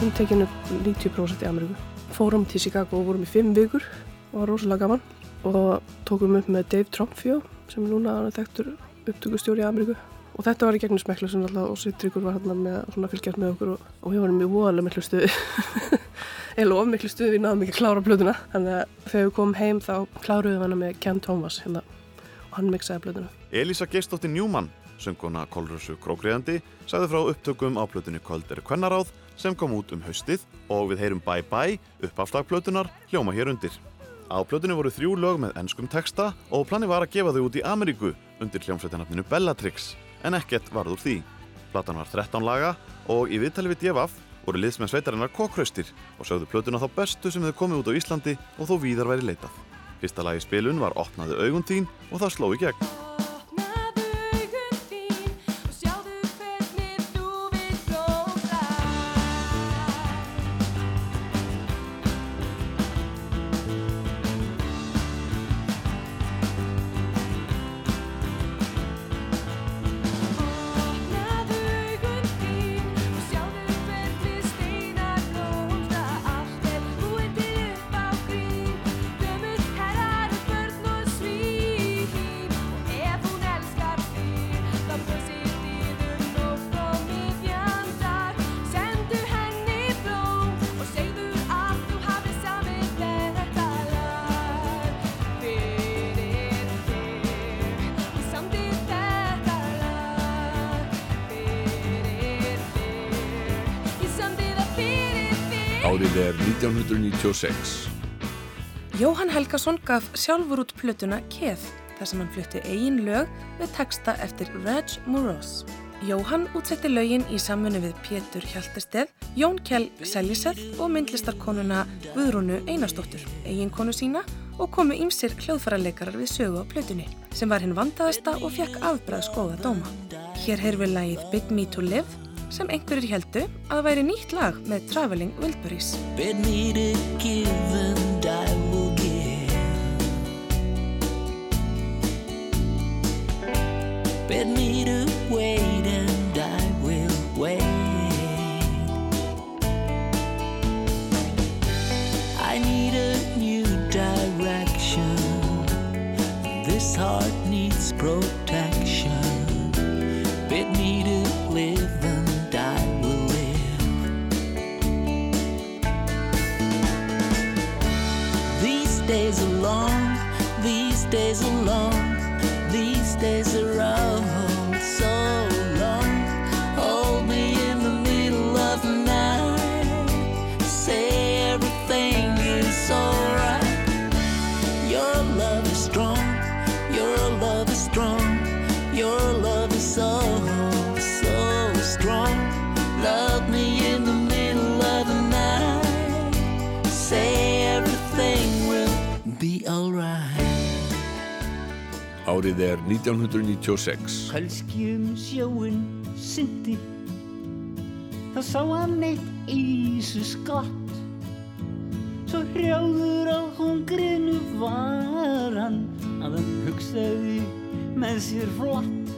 Hún tekinn upp 90% í Ameríku. Fórum til Chicago og vorum í fimm vikur. Og var rosalega gaman. Og tókum upp með Dave Trumpfjó sem núna er þekktur upptökustjóri í Ameríku. Og þetta var í gegnum smekla sem alltaf og Sittrikur var hann með svona fylgjast með okkur og, og við varum í voðalega miklu stuði. Eða of miklu stuði við náðum ekki að klára plötuna. Þannig að þegar við komum heim þá kláruðum við hana með Ken Thomas hérna. Og hann mixaði plötuna. Elisa Geistóttir Njúmann, sönguna Kolrössu Krókriðandi, sagði frá upptökum á plötunni Köld er kvennaráð sem kom út um haustið og við heyrum Bye Bye uppafslagplötunar hljóma hér undir. Á plötunni voru þrjú lög með enskum texta og plani var að gefa þau út í Ameríku undir hljómsveitinafninu Bellatrix en ekkert varð úr því. Platan var 13 laga og í viðtali við DFF voru liðsmenn sveitarinnar kokkraustir og sögðu plötuna þá bestu sem þau komið út á Íslandi og þó víðar væri leitað. Fyrsta lagi spilun var Opnaðu augun þín og það sló í gegn. 1996. Jóhann Helgason gaf sjálfur út plötuna Keð þar sem hann flutti eigin lög með texta eftir Reg Moroz. Jóhann útsetti lögin í samfunni við Pétur Hjaltesteð, Jón Kjell Seljeseth og myndlistarkonuna Guðrúnu Einarsdóttur, eiginkonu sína og komu ímsir hljóðfærarleikarar við sögu á plötunni sem var hinn vandaðasta og fekk afbræðs góða dóma. Hér heyrðu við lagið Bid Me To Live sem einhverjir heldu að væri nýtt lag með Traveling Wilburys. Bid me to give days Árið er 1996. Kannski um sjóin syndi þá sá hann eitt ísu skott Svo hrjáður á hungrinu var hann að hann hugsaði með sér flott.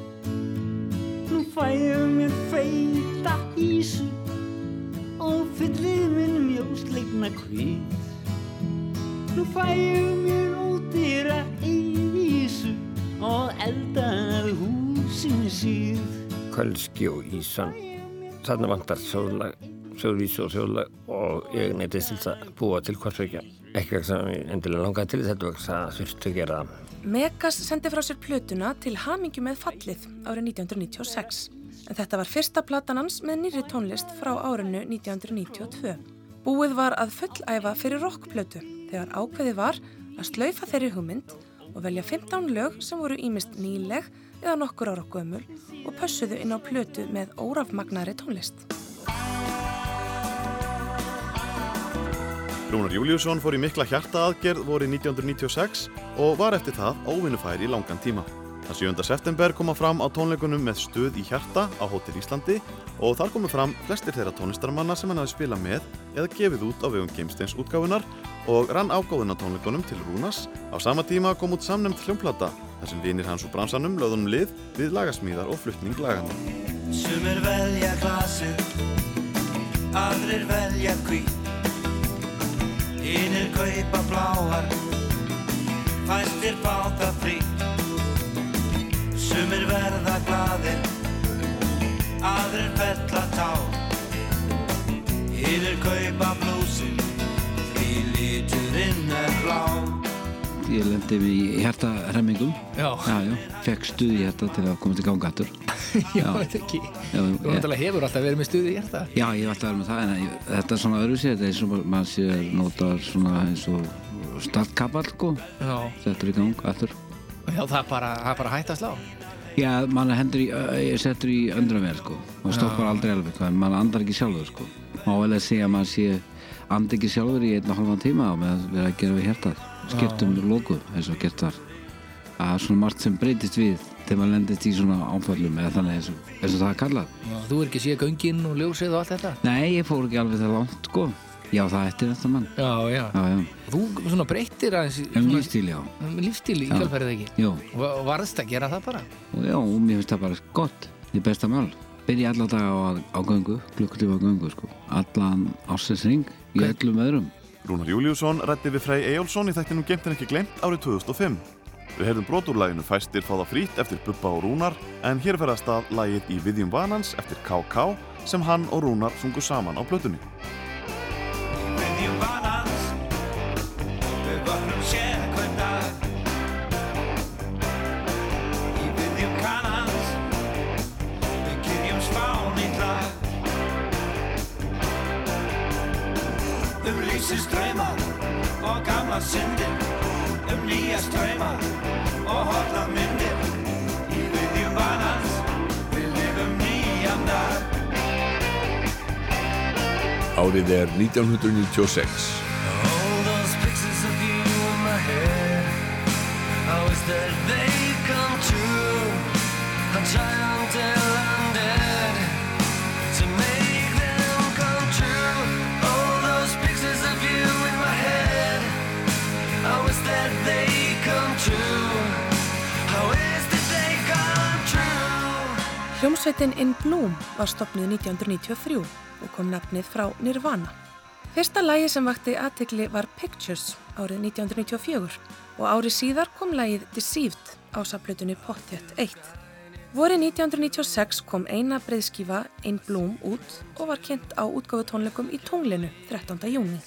Nú fæðu mér feita ísu og fyllið minn mjósleikna kvít Nú fæðu mér ódýra ísu og eldaði húsinu síð Kölski og Ísan. Þarna vantar sjóðlag sjóðvísu og sjóðlag og ég neytist til að búa til hvort vekja ekki ekki sem ég endilega langaði til þetta vegna það þurfti að gera Megas sendi frá sér plötuna til Hamingju með fallið árið 1996 en þetta var fyrsta platan hans með nýri tónlist frá árinu 1992. Búið var að fullæfa fyrir rockplötu þegar ákveðið var að slaufa þeirri hugmynd og velja 15 lög sem voru ímist nýleg eða nokkur ára gömul og pössuðu inn á plötu með órafmagnari tónlist. Rúnar Júliusson fór í mikla hjartaaðgerð voru 1996 og var eftir það óvinnufær í langan tíma. Það 7. september koma fram á tónleikunum með stuð í hjarta á Hótel Íslandi og þar komu fram flestir þeirra tónlistarmanna sem hann hafi spilað með eða gefið út á vegum Geimsteins útgáfunar og rann ágáðun á tónleikunum til Rúnars. Á sama tíma kom út samnefnd hljómplata þar sem vinir hans úr bransanum löðunum lið við lagasmíðar og fluttning lagana. Sumir velja glasið, aðrir velja hvít Hinnir kaupa bláar, fæstir fá það frýtt Sumir verða glaðir, aðrir fella tá Hinnir kaupa blúsin, því líturinn er blá Ég lendi mig í hjartaremmingum. Já. Já, já. Fekk stuð í hjarta til að koma til gangatur. Já, þetta ekki. Já, Þú ég- náttúrulega hefur alltaf verið með stuði í hjarta. Já, ég hef alltaf verið með það, en ég- þetta er svona öðru sér, þetta er eins og maður sé nota svona eins og startkaball, sko. Já. Settur í gang, aftur. Já, það er bara, það er bara hægt að slá. Já, mann hendur í, ég settur í öndra vel, sko. Það stoppar aldrei alveg, mann andar ekki sjálfur, sko. Má vel að segja að maður sé andi ekki sjálfur í einn og halvan tíma og með að vera að gera við hjartað. Skiptum loku, eins og gert var. Það er svona margt sem breytist við þegar maður lendist í svona áföllum eða þannig eins og, það er kallað. Já, Þú er ekki séð göngin og ljósið og allt þetta? Nei, ég fór ekki alveg það langt, sko. Já, það eftir þetta mann. Já, já. Já, já. Þú svona breyttir aðeins... í- Um lífstíl, já. Um lífstíl í Já. kjálfærið ekki? Jú. Og varðst að gera það bara? Já, og mér finnst það bara gott. Því besta mál. Byrja alla daga á, á göngu, klukkutíma á göngu, sko. Allan ásins ring í öllum öðrum. Rúnar Júliusson rætti við Frey Eyjólfsson í þættinum Gemt en ekki glemt árið 2005. Við heyrðum brotúrlæginu Fæstir fá það frýtt eftir Bubba og Rúnar en hér fer að lægið í Viðjum Vanans eftir KK sem hann og Rúnar sungu saman á plötunni. Vanans, við vöknum sér hvern dag. Í viðjum kannans, við kyrjum spán í lag Um lífsins draumar og gamla syndir. Um nýja ströymar og horfna myndir. Í viðjum vanans, við lifum nýjan dag Árið er 1996. All Hljómsveitin In Bloom var stopnuð 1993 og kom nafnið frá Nirvana. Fyrsta lægi sem vakti aðtekli var Pictures árið 1994 og árið síðar kom lægið Deceived á saplutunni Pottet 1. Vorið 1996 kom eina breyðskífa In Bloom út og var kynnt á útgáfu tónleikum í tónlinu 13. júni.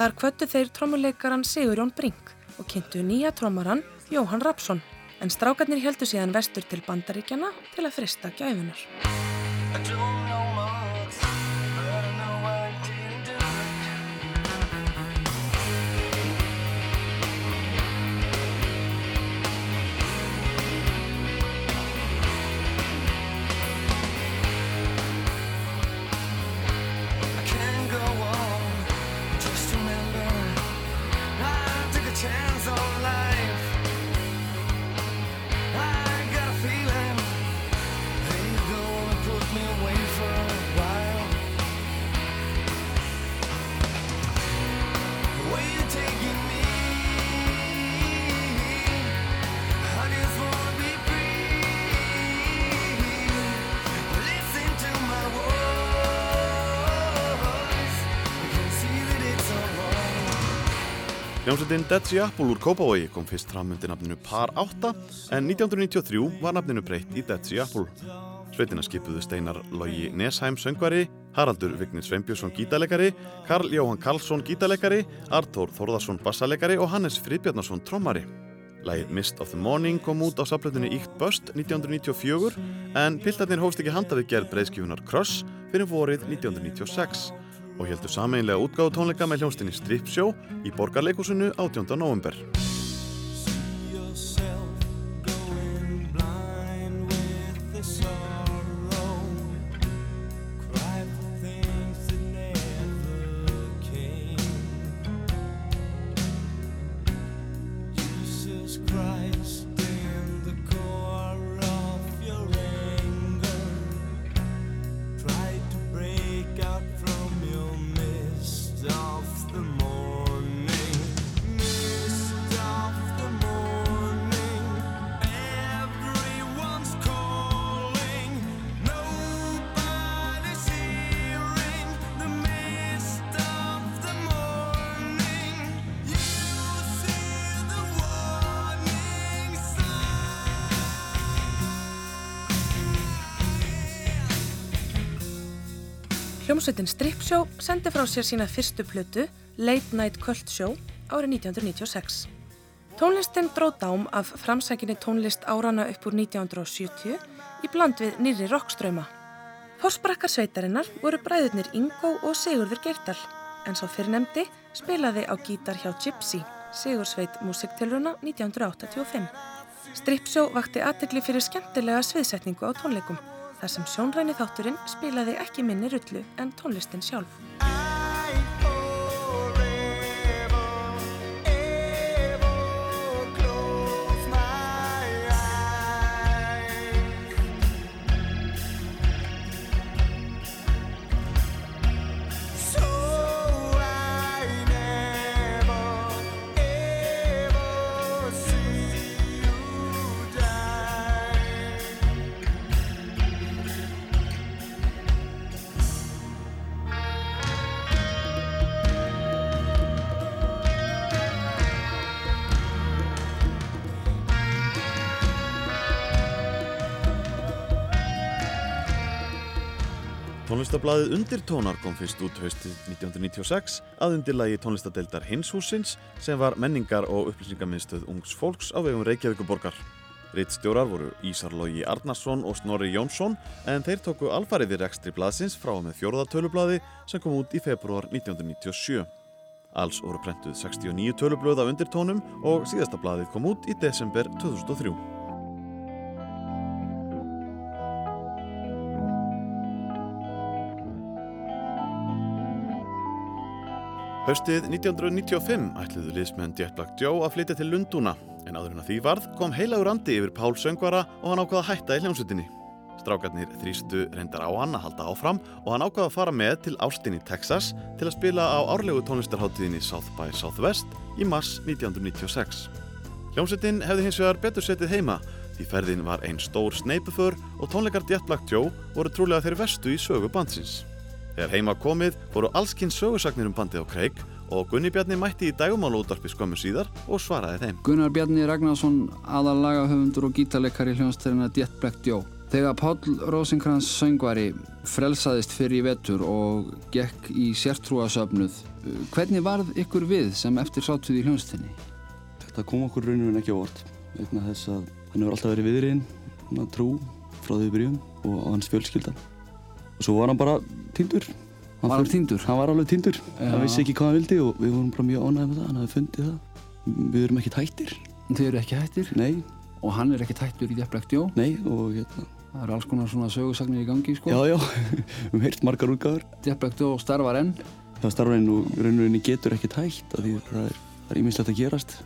Þar kvöttu þeir trommuleikaran Sigurjón Brink og kynntu nýja trommaran Jóhann Rapsson en strákarnir heldu síðan vestur til bandaríkjana til að frista gæfunar. Hljómsveitin Dead Sea Apple úr Kópavogi kom fyrst fram undir nafninu Par 8 en 1993 var nafninu breytt í Dead Sea Apple. Sveitina skipuðu Steinar Logi Nesheim söngvari, Haraldur Vignir Sveinbjörnsson gítarleikari, Karl Jóhann Karlsson gítarleikari, Artór Þórðarsson bassalegari og Hannes Friðbjarnarsson trommari. Lægið Mist of the Morning kom út á saflötunni Íkt Böst 1994 en piltarnir hófst ekki handa við gerð breyðskjöfunar Crush fyrir vorið 1996 og heldur sameinlega útgáðu tónleika með hljónstinni Strip Show í Borgarleikusinu 18. november. Hljómsveitin Strip Show sendi frá sér sína fyrstu plötu, Late Night Cult Show, árið 1996. Tónlistin dróð dám af framsækinni tónlist árana upp úr 1970 í bland við nýri rockströma. Forsbrakkar sveitarinnar voru bræðurnir Ingo og Sigurður Geirdal, en sá fyrrnemdi spilaði á gítar hjá Gypsy, Sigursveit músiktilruna 1985. Strip Show vakti aðtegli fyrir skemmtilega sviðsetningu á tónleikum, þar sem sjónræni þátturinn spilaði ekki minni rullu en tónlistin sjálf. Tónlistablaðið Undirtónar kom fyrst út haustið 1996 að undirlægi tónlistadeildar Hinshúsins sem var menningar og upplýsingamiðstöð ungs fólks á vegum Reykjavíkuborgar. Rittstjórar voru Ísarlogi Arnarsson og Snorri Jónsson en þeir tóku alfariði rekstri blaðsins frá með fjórðatölublaði sem kom út í februar 1997. Alls voru prentuð 69 tölublöð á undirtónum og síðasta blaðið kom út í desember 2003. Haustið 1995 ætluðu liðsmenn Jet Black Joe að flytja til Lundúna en áður en að því varð kom heilagur andi yfir Pál Söngvara og hann ákvaða að hætta í hljómsutinni. Strákarnir þrýstu reyndar á hann að halda áfram og hann ákvaða að fara með til Austin í Texas til að spila á árlegu tónlistarháttíðinni South by Southwest í mars 1996. Hljómsutin hefði hins vegar betur setið heima því ferðin var einn stór sneipuför og tónleikar Jet Black Joe voru trúlega þeir vestu í sögu bandsins. Þegar heima komið voru allskinn sögursagnir um bandið á kreik og Gunni Bjarni mætti í dægumálaútdarpi skömmu síðar og svaraði þeim. Gunnar Bjarni Ragnarsson, aðal lagahöfundur og gítarleikari hljónstæðina Jet Black Joe. Þegar Páll Rósinkrans söngvari frelsaðist fyrir í vetur og gekk í sértrúasöfnuð, hvernig varð ykkur við sem eftir sátuð í hljónstæðinni? Þetta kom okkur raunum ekki á vort vegna þess að hann hefur alltaf verið viðriðinn, trú frá því byrjum og hans fjölskyldan. Og svo var hann bara týndur. Var hann týndur? Hann var alveg týndur. Hann vissi ekki hvað hann vildi og við vorum bara mjög ánægði með það. Hann hafi fundið það. Við erum ekki hættir. Þið eru ekki hættir? Nei. Og hann er ekki hættur í Joe? Nei og hérna... Það eru alls konar svona sögursagnir í gangi, sko. Já, já. Við hefum heyrt margar Black Joe starfar enn. Það starfar enn og raunurinn getur ekkert hægt af því það er, íminnslegt að gerast.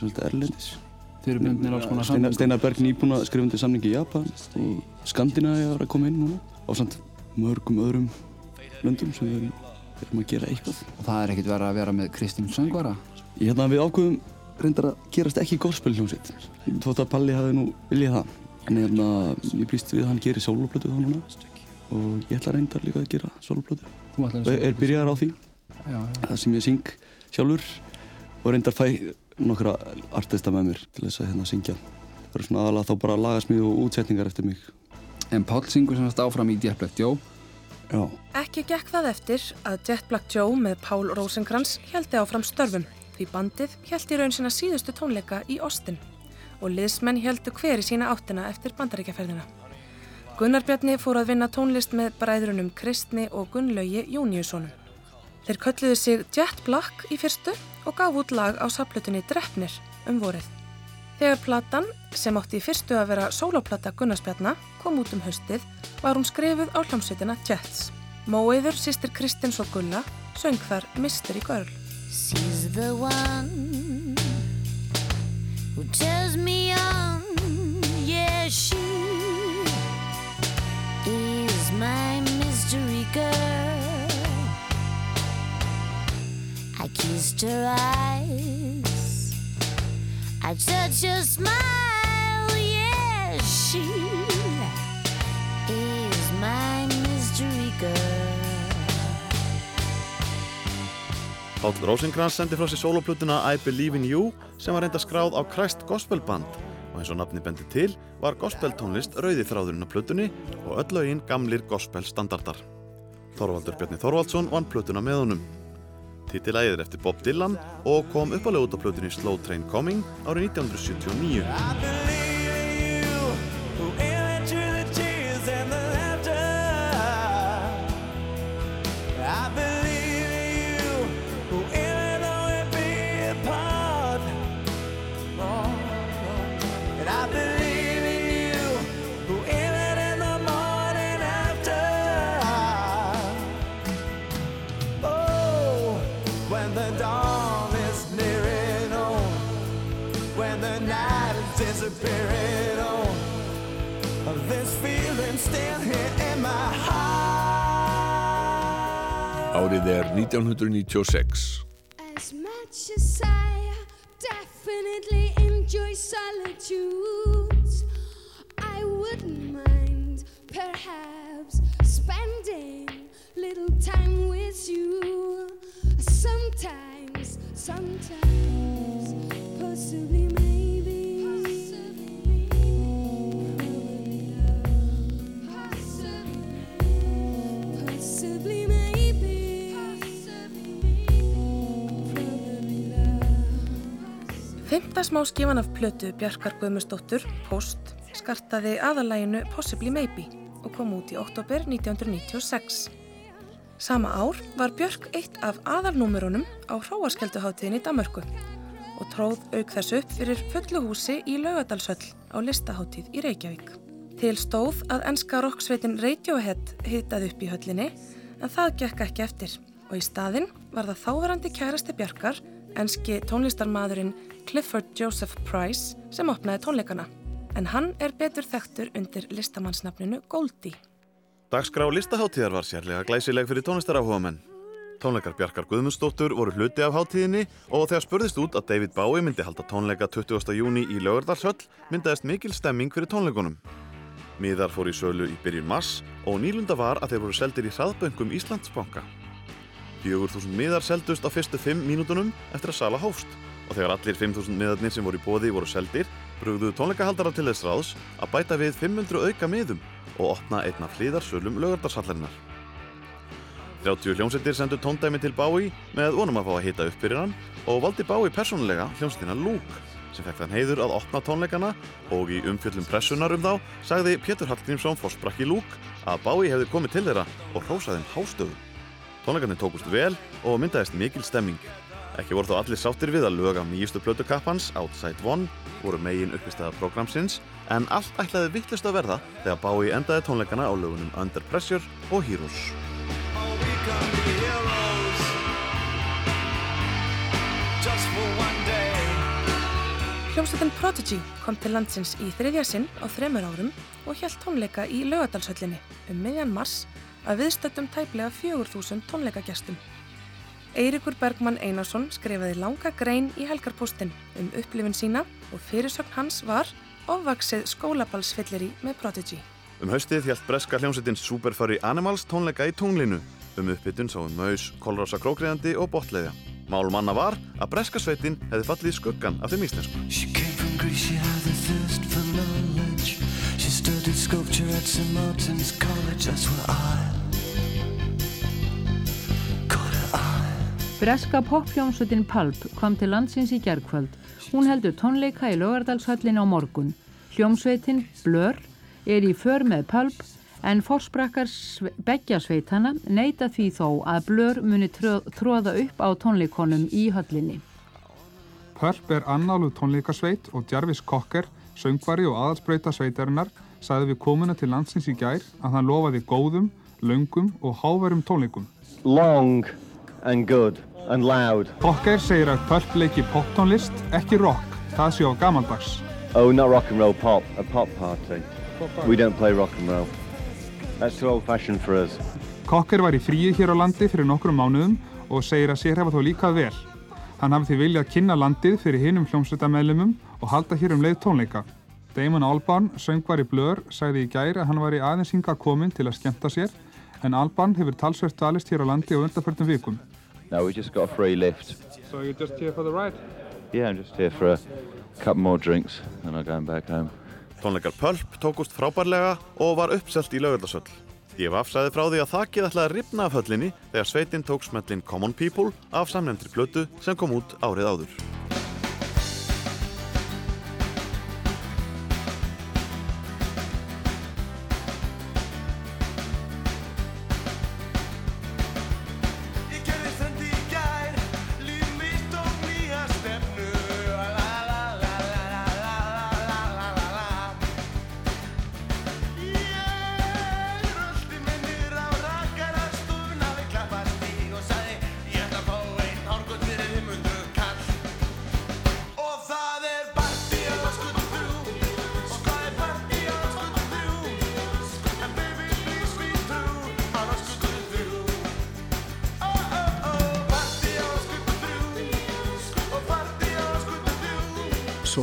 Svolítið erlendis. Konar Steinar, Berg skrifa undir samningi í Japan og Skandinavi er að koma inn núna á samt mörgum öðrum löndum sem við erum, að gera eitthvað. Og það er ekkert verið að vera með Kristín Söngvara? Ég hérna við ákveðum reyndar að gerast ekki gospel hljómsveit. Þótt að Palli hafi nú viljað það. En hérna ég býst við að hann gerir soloplötu þá núna og ég ætla reyndar líka að gera soloplötu. Þú ætlar að er byrjaðar á því. Já, já. Það sem ég syng sjálfur og reyndar fæ nokkra artista með mér til þess að hérna syngja það eru svona aðalega þá bara lagasmíð og útsetningar eftir mig En Páll syngur semast áfram í Jet Black Joe Já Ekki gekk það eftir að Jet Black Joe með Pál Rosenkrantz heldi áfram störfum því bandið held í raun sína síðustu tónleika í Austin og liðsmenn heldu hver í sína áttina eftir bandaríkjaferðina. Gunnar Bjarni fór að vinna tónlist með bræðrunum Kristni og Gunnlaugi Júniussonum. Þeir kölluðu sig Jet Black í fyrstu og gaf út lag á saplutunni Drefnir um vorið. Þegar platan, sem átti í fyrstu að vera sóloplata Gunnarsbjarna, kom út um haustið, var hún skrifuð á hljómsveitina Jets. Móiður, sýstir Kristins og Gulla, söng þar Mystery Girl. She's the one who turns me on. Yeah, she is my mystery girl. I kissed her eyes. I touched her smile. Yeah, she is my mystery girl. Páll Rosenkrantz sendi frá sér soloplutuna I Believe in You sem var reynda skráð á Christ Gospel Band og eins og nafni bendi til var gospel tónlist rauði þráðurinn á plutunni og öll lögin gamlir gospel standardar. Þorvaldur Bjarni Þorvaldsson vann plutuna með honum. Titilægið er eftir Bob Dylan og kom uppalega út á plutunni Slow Train Coming árið 1979. Árið er 1996. As much as I definitely enjoy solitude, I wouldn't mind perhaps spending little time with you. Sometimes, sometimes, possibly, Fymta smá skifan af plötu Bjarkar Guðmustóttur, Post, skartaði aðalæginu Possibly Maybe og kom út í oktober 1996. Sama ár var Björk eitt af aðalnúmerunum á hróarskelduháttíðin í Damörku og tróð auk þess upp fyrir fullu húsi í Laugadalsöll á listaháttíð í Reykjavík. Til stóð að enska roksveitin Radiohead hitaði upp í höllinni en það gekk ekki eftir og í staðinn var það þáverandi kærasti Bjarkar, enski tónlistarmadurinn Clifford Joseph Price sem opnaði tónleikana. En hann er betur þekktur undir listamannsnafninu Goldie. Dagskrá listaháttíðar var sérlega glæsileg fyrir tónlistaráhugamenn. Tónleikar Bjarkar Guðmundsdóttur voru hluti af háttíðinni og þegar spurðist út að David Bowie myndi halda tónleika 20. júni í Laugardalshöll myndaðist mikil stemming fyrir tónleikunum. Miðar fór í sölu í byrjun mars og nýlunda var að þeir voru seldir í hraðböngum Íslandsbanka. 4.000 miðar seldust á fyrstu 5 mínútunum eftir að sala hófst og þegar allir 5.000 miðarnir sem voru í bóði voru seldir brugðu tónleikahaldara til þess ráðs að bæta við 500 auka miðum og opna einna flýðarsölum laugardarsallinnar. 30 hljómsveitir sendu tóndæmi til Bái með vonum að fá að hita upp fyrir hann og valdi Bái persónulega hljómsveitina Luke sem fekk þann heiður að opna tónleikana og í umfjöllum pressunar um þá sagði Pétur Hallgrímsson fórsprakki Luke að Bái hefði komið til þeirra og hrósaði þeim hástöðu. Tónleikarnir tókust vel og myndaðist mikil stemming. Ekki voru þó allir sáttir við að lög af nýjustu plötukappans, Outside One, voru megin uppistæða prógramsins, en allt ætlaði vittlust að verða þegar Bái endaði tónleikana á lögunum Under Pressure og Heroes. Hljómsveitin Prodigy kom til landsins í þriðja sinn á þremur árum og hjælt tónleika í laugadalshöllinni um miðjan mars að viðstöttum tæplega 4.000 tónleikagestum. Eirikur Bergmann Einarsson skrifaði langa grein í helgarpóstinn um upplifin sína og fyrirsögn hans var ofvaksið skólabalsfyllir í með Prodigy. Um haustið hjælt breska hljómsveitin Superfurry Animals tónleika í tunglinu. Um uppbytun sáum maus, kolrása krókriðandi og botleiðja. Mál manna var að breska sveitin hefði fallið í skuggan af þeim íslensku. Sculpture at St. Martin's College. That's where I Breska pophljómsveitin Pulp kom til landsins í gerðkvöld. Hún heldur tónleika í Lögardalshöllin á morgun. Hljómsveitin Blur er í för með Pulp en forsprakkar begja sveitana neyta því þó að Blur muni tróða upp á tónleikonum í höllinni. Pörp er annálu tónleikasveit og Jarvis Cocker, söngvari og aðalsbreyta sveitarinnar, sagði við komuna til landsins í gær að hann lofaði góðum, löngum og háværum tónleikum. long and good and loud. Cocker segir að Pörp leiki poptónlist, ekki rock, það sé á gamaldags. Oh, not rock and roll, pop. A pop party. We don't play rock and roll. That's too old fashioned for us. Cocker var í fríi hér á landi fyrir nokkrum mánuðum og segir að sér hefa þó líkað vel. Hann hafi því viljað kynna landið fyrir hinum hljómsveitamæðlumum og halda hér um leið tónleika. Damon Albarn, söngvari Blur, sagði í gær að hann var í aðeins hinga komin til að skemmta sér en Albarn hefur talsvert dvalist hér á landi á undarförnum vikum. No, we just got a free lift. So you're just here for the ride? Yeah, I'm just here for a couple more drinks and I'm going back home. Tónleikar Pulp tókust frábærlega og var uppselt í laugardagsöll. Ég afsæði frá því að þakkið ætlaði að ripna af höllinni þegar sveitin tók smellin Common People af samnefndri plötu sem kom út árið áður.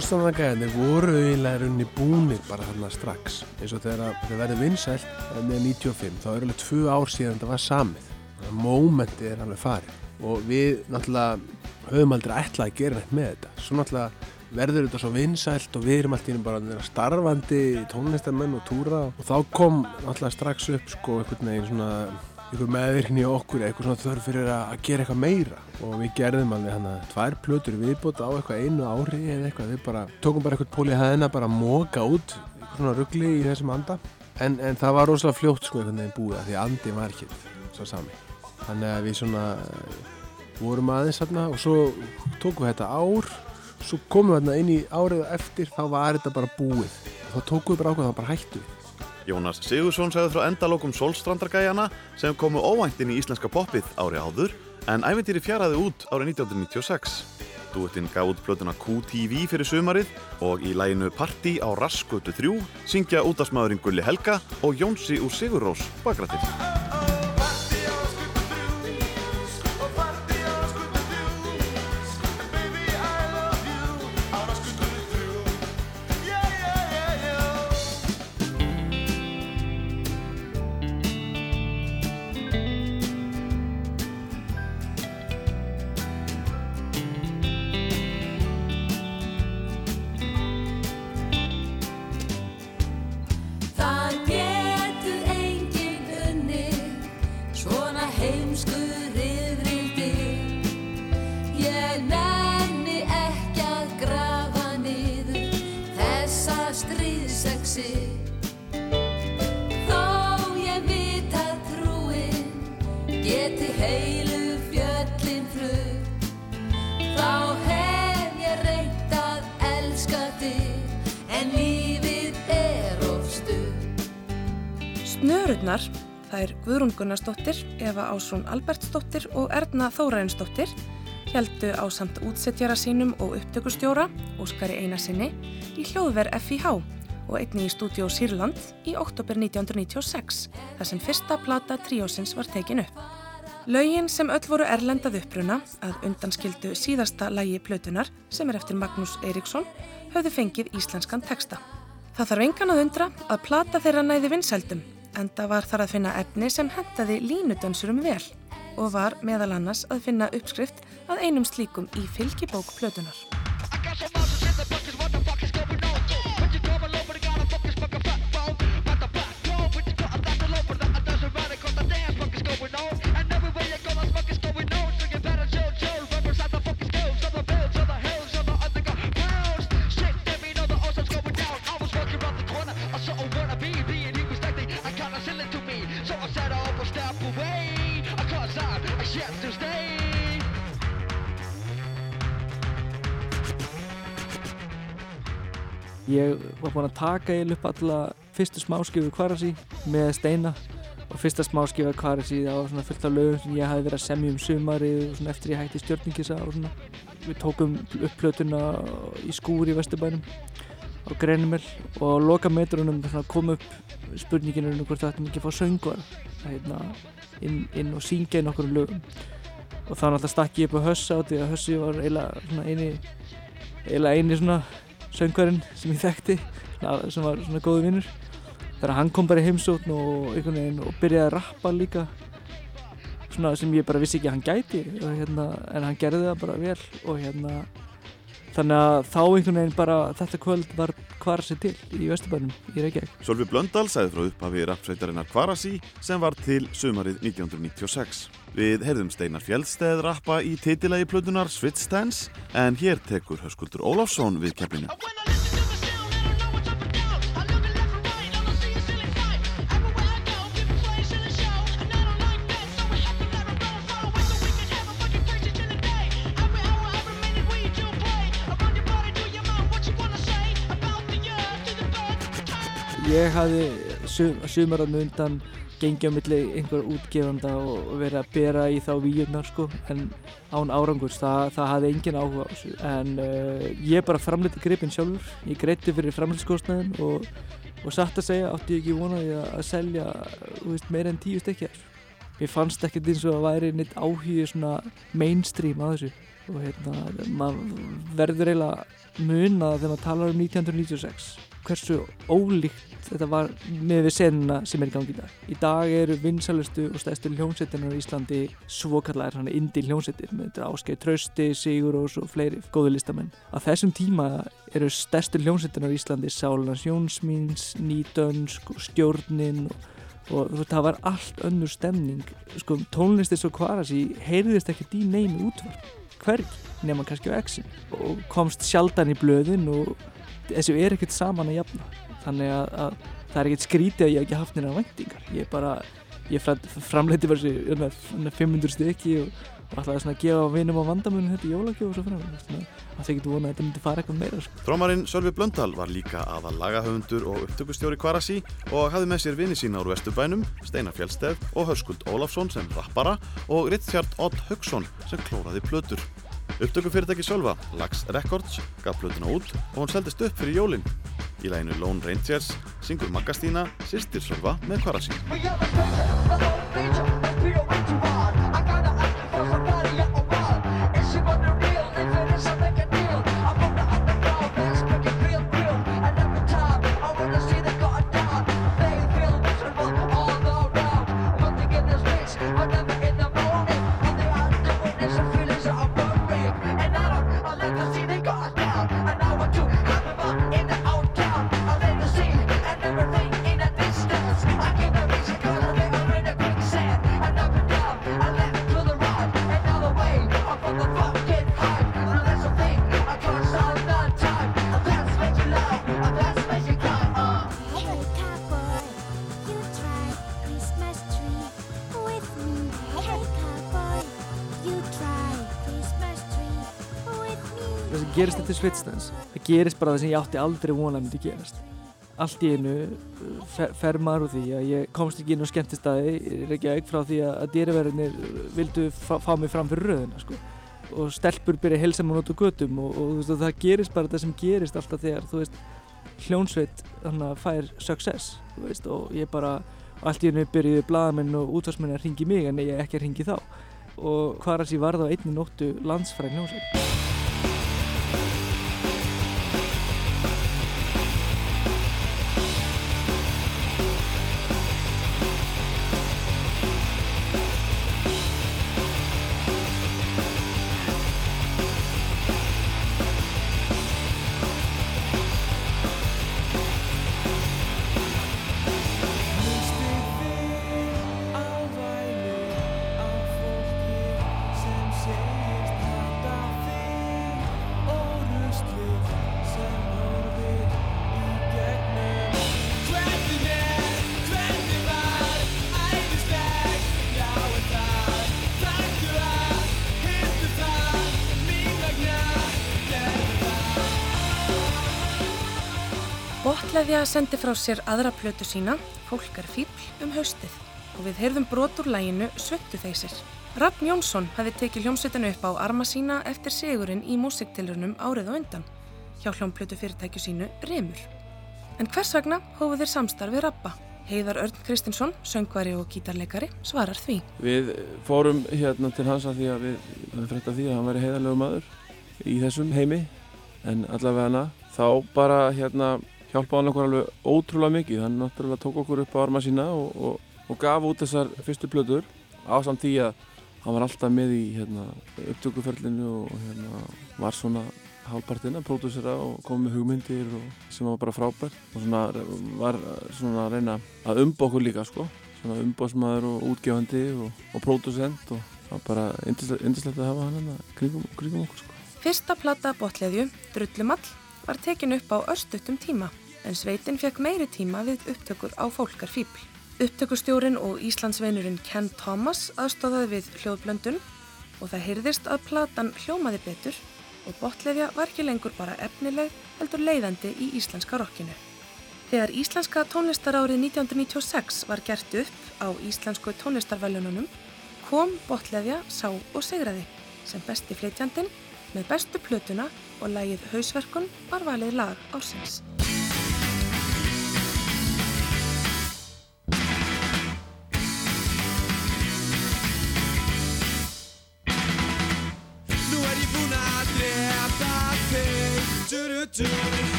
Sólstofnagæðinir voru eiginlega runni búnir bara þarna strax. Eins og þegar það verði vinsælt með 95 þá er alveg tvö ár síðan þetta var samið. Þannig að mómenti er alveg farið. Og við náttúrulega höfum aldrei ætlað að gera neitt með þetta. Svo náttúrulega verður þetta svo vinsælt og við erum alltaf bara starfandi tónlistarmenn og túra. Og þá kom náttúrulega strax upp sko einhvern veginn svona einhver meðvirkni okkur, eitthvað svona þörf fyrir að að gera eitthvað meira. Og við gerðum alveg hann að tvær plötur viðbót á eitthvað einu ári eða eitthvað, við bara tókum bara eitthvað pól í hæðina bara að móka út svona ruggli í þessum anda. En, en það var rosalega fljótt sko einhvern veginn búið af því andi var ekki svo sami. Þannig að við svona eh, vorum aðeins þarna og svo tókum við þetta ár. Svo komum við þarna inn í árið eftir þá var þetta bara búið. Þá tókum við bara ákveð Jónas Sigursson sagði frá endalokum Solstrandargæjana sem komu óvænt inn í íslenska poppið ári áður en ævintýri fjaraði út árið 1996. Duettinn gaf út plötuna QTV fyrir sumarið og í læginu Party á Raskötu 3 syngja útastmaðurinn Gulli Helga og Jónsi úr Sigurrós bakrættir. Stríðsexi Þó ég vit að trúin geti heilu fjöllin frug Þá hef ég reynt að elska þig en lífið er of stutt. Snörurnar, það er Guðrún Gunnarsdóttir, Eva Ásrún Albertsdóttir og Erna Þórarinsdóttir, heldu á samt útsettjara sínum og upptökustjóra, Óskari Einarsinni, í hljóðver FIH og einni í stúdíó Sýrland í oktober 1996, þar sem fyrsta plata tríósins var tekin upp. Laugin sem öll voru erlendað uppruna að undanskildu síðasta lægi plötunar sem er eftir Magnús Eiríksson höfðu fengið íslenskan texta. Það þarf engan að undra að plata þeirra næði vinsældum en það var þar að finna efni sem hentaði línudönsurum vel. og var meðal annars að finna uppskrift að einum slíkum í fylgibók plötunar. Ég var búinn að taka eiginlega upp alla fyrstu smáskifu Kvarasi með steina og fyrsta smáskifa Kvarasi það var svona fullt af lögum sem ég hafi verið að semja um sumarið og svona eftir ég hætti stjórningisa og svona. Við tókum upp plötuna í skúr í Vesturbænum á Greinumel og á lokametrunum kom upp spurninginu um hvort það ættum ekki að fá söngvar hérna, inn, inn og syngja inn okkur lögum. Og þá náttúrulega stakk ég upp á Hössa á því að Hössi var eiginlega eini eini svona söngvarinn sem ég þekkti sem var svona góðu vinnur þegar hann kom bara í heimsókn og, og byrjaði að rappa líka svona sem ég bara vissi ekki að hann gæti og, hérna, en hann gerði það bara vel og hérna þannig að þá einhvern veginn bara þetta kvöld var Kvarasi til í Vesturbænum í Reykjavík. Sölvi Blöndal sæði frá upphafi rappsveitarinnar Kvarasi sem var til sumarið 1996. Við heyrðum Steinar Fjellsteð rappa í titilagi plötunar Svitstens en hér tekur Höskuldur Ólafsson við keflinu. Ég hafði sum, sumararnu undan gengið á milli einhver útgefanda og verið að bera í þá víurnar sko en án árangurs, það, það hafði engin áhuga á þessu. En uh, ég bara framleiti gripin sjálfur, ég greitti fyrir framleitskostnaðin og, og satt að segja átti ég ekki vonaði að, að selja veist, meira en tíu þess mér fannst ekkert eins og að væri neitt áhugi svona mainstream að þessu. Og hérna, maður verður eiginlega muna þegar maður talar um 1996 hversu ólíkt þetta var með við senuna sem er í gangi í dag. Í dag eru vinsalustu og stæðstu hljómsettinur í Íslandi svokallar svona indi hljómsettir með þetta áskeið Trausti, Sigurós og fleiri góðu listamenn. Á þessum tíma eru stæðstu hljómsettinur í Íslandi Sálans Jónsmíns, Nýdönsk og Stjórnin og og það var allt önnur stemning sko tónlistir svo kvarasi heyrðist ekkert í neinu útvarp hverg nema kannski á exin og komst sjaldan í blöðin og þessu er ekkert saman að jafna. Þannig að, að það er ekkert skrítið að ég hef ekki haft neina væntingar. Ég bara, ég framleiti þessi 500 stykki og, og svona að gefa vinum á vandamunum þetta í jólagjöf og svo fram það getur vonað að þetta myndi fara eitthvað meira sko. Drómarinn Sölvi Blöndal var líka aðal lagahöfundur og upptökustjóri Kvarasi og hafði með sér vini sína úr Vesturbænum Steinar Fjellsteð og Höskuld Ólafsson sem rappara og Rittjard Odd Haugsson sem klóraði plötur Upptökufyrirtæki Sölva, Lax Records, gaf plötuna út og hún seldist upp fyrir jólinn. Í læginu Lone Rangers syngur Maggastína sýstir Sölva með Kvarasi. Gerist þetta Svitsdans það gerist bara það sem ég átti aldrei vonað myndi gerast. Allt í einu fer, fer maður úr því að ég komst ekki inn á skemmtistæði Reykjavík frá því að dýraverðinir vildu fá, fá mig fram fyrir röðina sko. og stelpur byrja að helsa mér út á götum og, og, og það gerist bara það sem gerist alltaf þegar veist, hljónsveit fær success veist, og ég bara allt í einu byrjuði bladamenn og útvarsmenn að ringi mig en ég ekki að ringi þá. Og Kvarasi varð á einni nóttu landsfræk hljónsveit Botleðja sendi frá sér aðra plötu sína, Fólk er fíbl, um haustið og við heyrðum brot úr læginu Svöttu þeysir. Raffn Jónsson hefði tekið hljómsveitinu upp á arma sína eftir sigurinn í músiktilrunum árið á undan hjá hljómplötu fyrirtækju sínu Remur. En hvers vegna hófu þeir samstarfið Rappa? Heiðar Örn Kristinsson, söngvari og gítarleikari, svarar því. Við fórum hérna til hans að því að við höfum frétt af því að hann væri heiðarlegu maður í þessum heimi en allavega hana þá bara hérna hjálpaði hann okkur alveg ótrúlega mikið. Hann náttúrulega tók okkur upp á arma sína og, og, og gaf út þessar fyrstu plötur ásamt því að hann var alltaf með í hérna, upptökuferlinu og hérna, var svona hálfpartinn að pródúsera og koma með hugmyndir sem var bara frábært. Og svona var svona að reyna að umba okkur líka sko. Svona umbásmaður og útgefandi og, og pródúsent og það var bara indislegt að hafa hann hérna kringum, kringum okkur sko. Fyrsta plata botleðju, Drullumall, var tekin upp á örstuttum tíma en sveitin fekk meiri tíma við upptökur á fólkar fíbl. Upptökustjórin og Íslandsveinurinn Ken Thomas aðstóðaði við hljóðblöndun og það heyrðist að platan hljómaði betur og botleðja var ekki lengur bara efnileg heldur leiðandi í íslenska rockinu. Þegar Íslenska tónlistarárið 1996 var gert upp á Íslensku tónlistarvælununum kom botleðja sá og segraði sem besti flytjandin með bestu plötuna og lagið Hausverkun var valið lag ársins.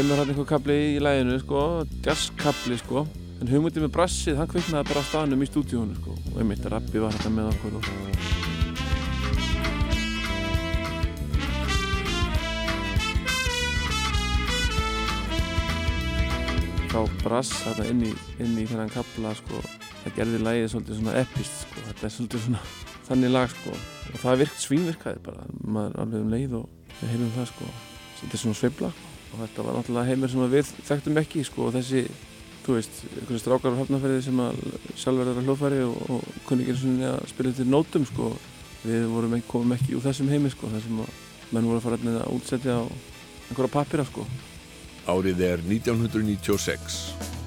Kemur hann einhver kapli í læginu sko, jazzkapli sko. En hugmyndið með brassið, hann kviknaði bara á staðnum í stúdíónu sko. Og einmitt rappi var þetta með okkur og frá brass þarna inn í, inn í þennan kapla sko. Það gerði lægið svolítið svona epist sko. Þetta er svolítið svona þannig lag sko. Og það virkt svínvirkaði bara. Maður alveg um leið og við heyrðum það sko. Þetta er svona sveifla og þetta var náttúrulega heimur sem við þekktum ekki sko og þessi, þú veist, einhverju strákar á hafnafærið sem að sjálfur er að hljóðfæri og, og kunni ekki eins og að spila til nótum sko við ekki, komum ekki úr þessum heimi sko þar sem að menn voru að fara að útsetja á einhverja pappira sko Árið er 1996.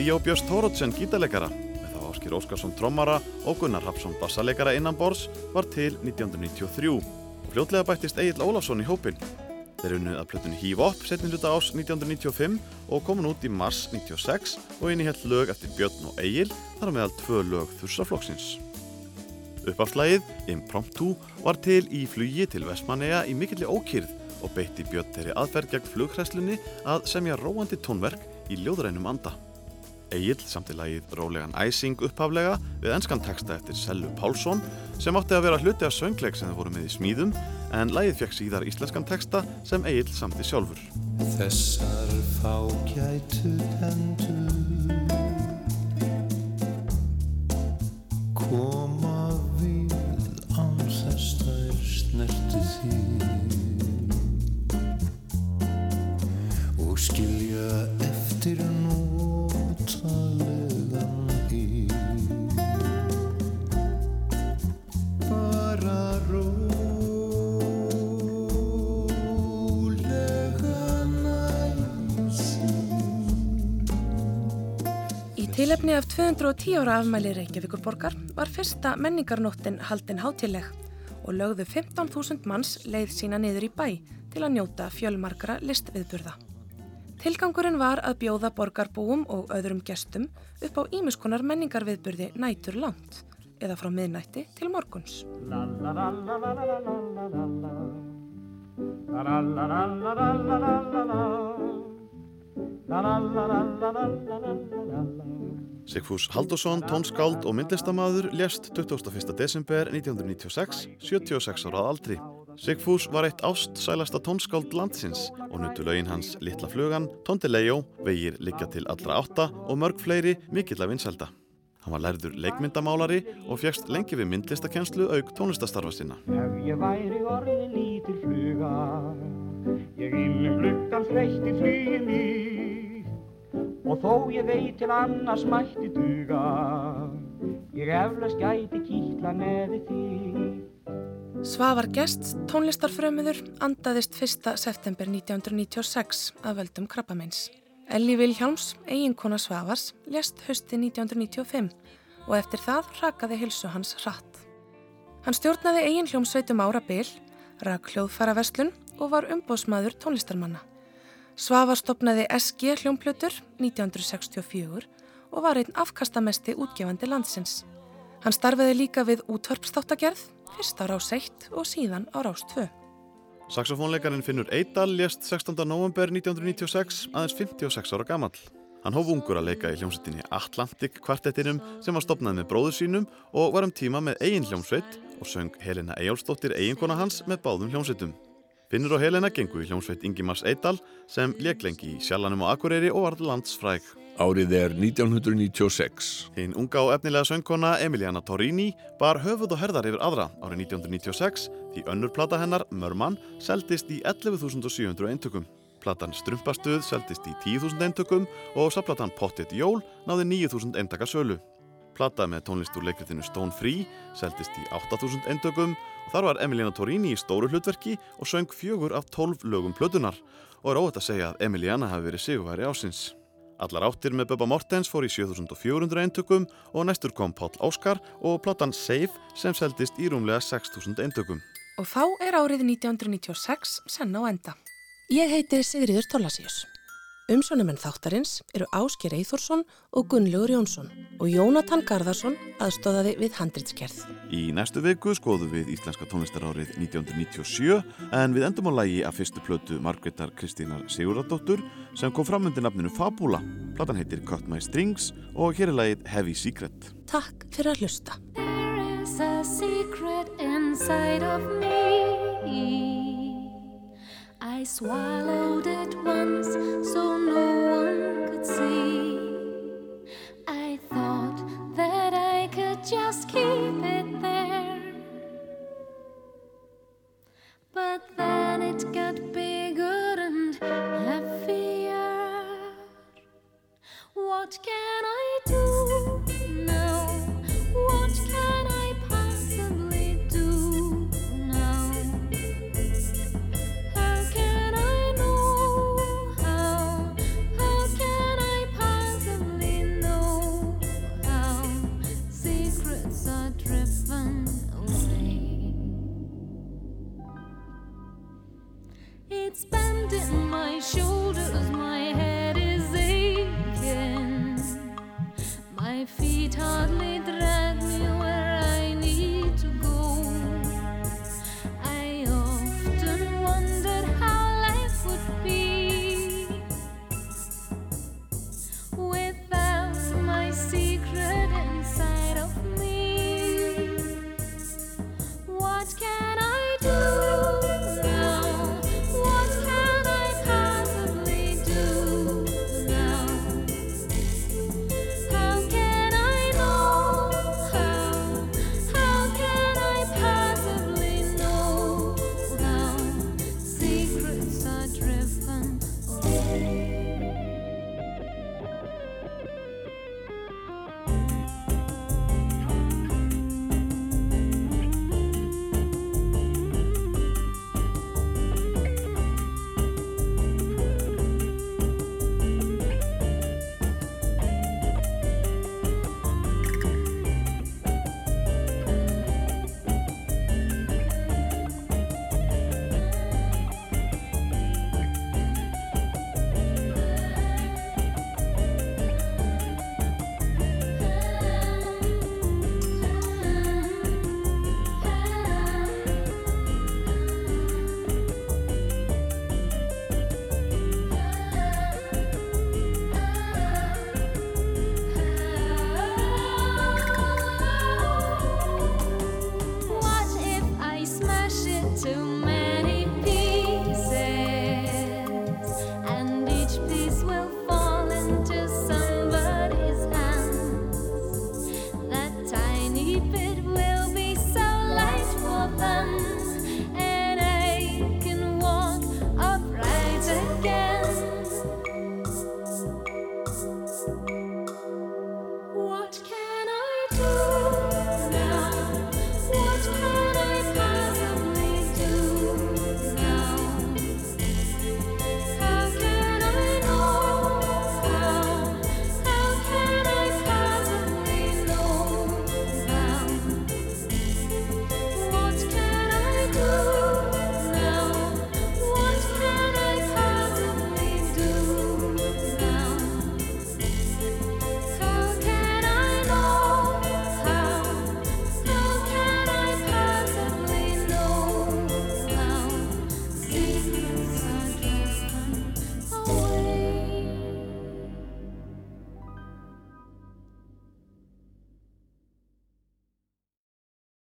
Ríó Björns Tórótsen gítarleikara með þá Áskir Óskarsson trommara og Gunnar Hapsson bassaleikara innan bors var til 1993 og fljótlega bættist Egil Ólafsson í hópin. Þeir unnu að plötunni Híf Opp setni hluta ás 1995 og komin út í mars 96 og inn í held lög eftir Björn og Egil þar meðal tvö lög þursaflokksins. Uppafslægið, Impromptu, var til í flugi til Vestmanneja í mikilli ókýrð og beitti Björn þeirri aðferð gegn flugkræslunni að semja róandi tónverk í ljóðrænum anda. Egil samt í lagið Rólegan Æsing upphaflega við enskan texta eftir Sellu Pálsson sem átti að vera hluti af söngleik sem þau voru með í smíðum en lagið fekk síðar íslenskan texta sem Egil samti sjálfur. Þessar fágætu hendur koma við án þess þær snerti þig og skilja tilefni af 210 ára afmæli Reykjavíkurborgar var fyrsta menningarnóttin haldin hátileg og lögðu 15.000 manns leið sína niður í bæ til að njóta fjölmarkra listviðburða. Tilgangurinn var að bjóða borgarbúum og öðrum gestum upp á ímiskonar menningarviðburði nætur langt eða frá miðnætti til morguns. Sigfús Haldursson, tónskáld og myndlistamadur lest 21. desember 1996, 76 ára aldri. Sigfús var eitt ástsælasta tónskáld landsins og nutu laugin hans Littla flugan, Tondilegjó, Vegir liggja til allra átta og mörg fleiri mikill af vinselda. Hann var lærður leikmyndamálari og fjækst lengi við myndlistakenslu auk tónlistastarfa sinna. Ef ég væri orðin lítil fluga, ég innum gluggan sveitti flugið mig. Og þó ég veit til annars mætti duga, ég eflaust gæti kýtla neði þig. Svavar Gest, tónlistarfrömmuður, andaðist 1. september 1996 af völdum krabbameins. Elli Vilhjáms, eiginkona Svavars, lést hösti 1995 og eftir það rakaði hilsu hans hratt. Hann stjórnaði eigin hljómsveitum ára bil, rak hljóðfara verslun og var umbóðsmaður tónlistarmanna. Svavar stopnaði SG hljómplötur 1964 og var einn afkastamesti útgefandi landsins. Hann starfiði líka við útvarpstáttagerð, fyrst á rás 1 og síðan á rás 2. Saxofónleikarinn Finnur Eidal lést 16. november 1996, aðeins 56 ára gamall. Hann hóf ungur að leika í hljómsveitinni Atlantic kvartettinum sem var stopnað með bróður sínum og var um tíma með eigin hljómsveit og söng Helena Eyjálfsdóttir eiginkona hans með báðum hljómsveitum. Finnur og Helena gengu í hljómsveit Ingimars Eidal sem leik lengi í Sjallanum og Akureyri og var landsfræg. Árið er 1996. Hinn unga og efnilega söngkona Emiliana Torrini bar höfuð og herðar yfir aðra árið 1996 því önnur plata hennar, Mörmann, seldist í 11.700 eintökum. Platan Strumpastuð seldist í 10.000 eintökum og saplatan Pottet Jól náði 9.000 eintaka sölu. Plata með tónlist úr leikritinu Stone Free seldist í 8.000 eintökum og þar var Emiliana Torrini í stóru hlutverki og söng fjögur af 12 lögum plötunar og er óvægt að segja að Emiliana hafi verið sigurværi ásins. Allar áttir með Bubba Mortens fór í 7400 eintökum og næstur kom Páll Óskar og platan Save sem seldist í rúmlega 6000 eintökum. Og þá er árið 1996 senn á enda. Ég heiti Sigriður Tólasíus. Umsjónumenn þáttarins eru Ásker Eithórsson og Gunnlaugur Jónsson og Jónatan Garðarsson aðstóðaði við handritskerð. Í næstu viku skoðum við Íslenska tónlistarárið 1997 en við endum á lægi af fyrstu plötu Margreðar Kristínar Sigurðardóttur sem kom fram undir nafninu Fabula. Platan heitir Cut My Strings og hér er lægið Heavy Secret. Takk fyrir að hlusta. I swallowed it once so no one could see. I thought that I could just keep it there. But then it got bigger and heavier. What can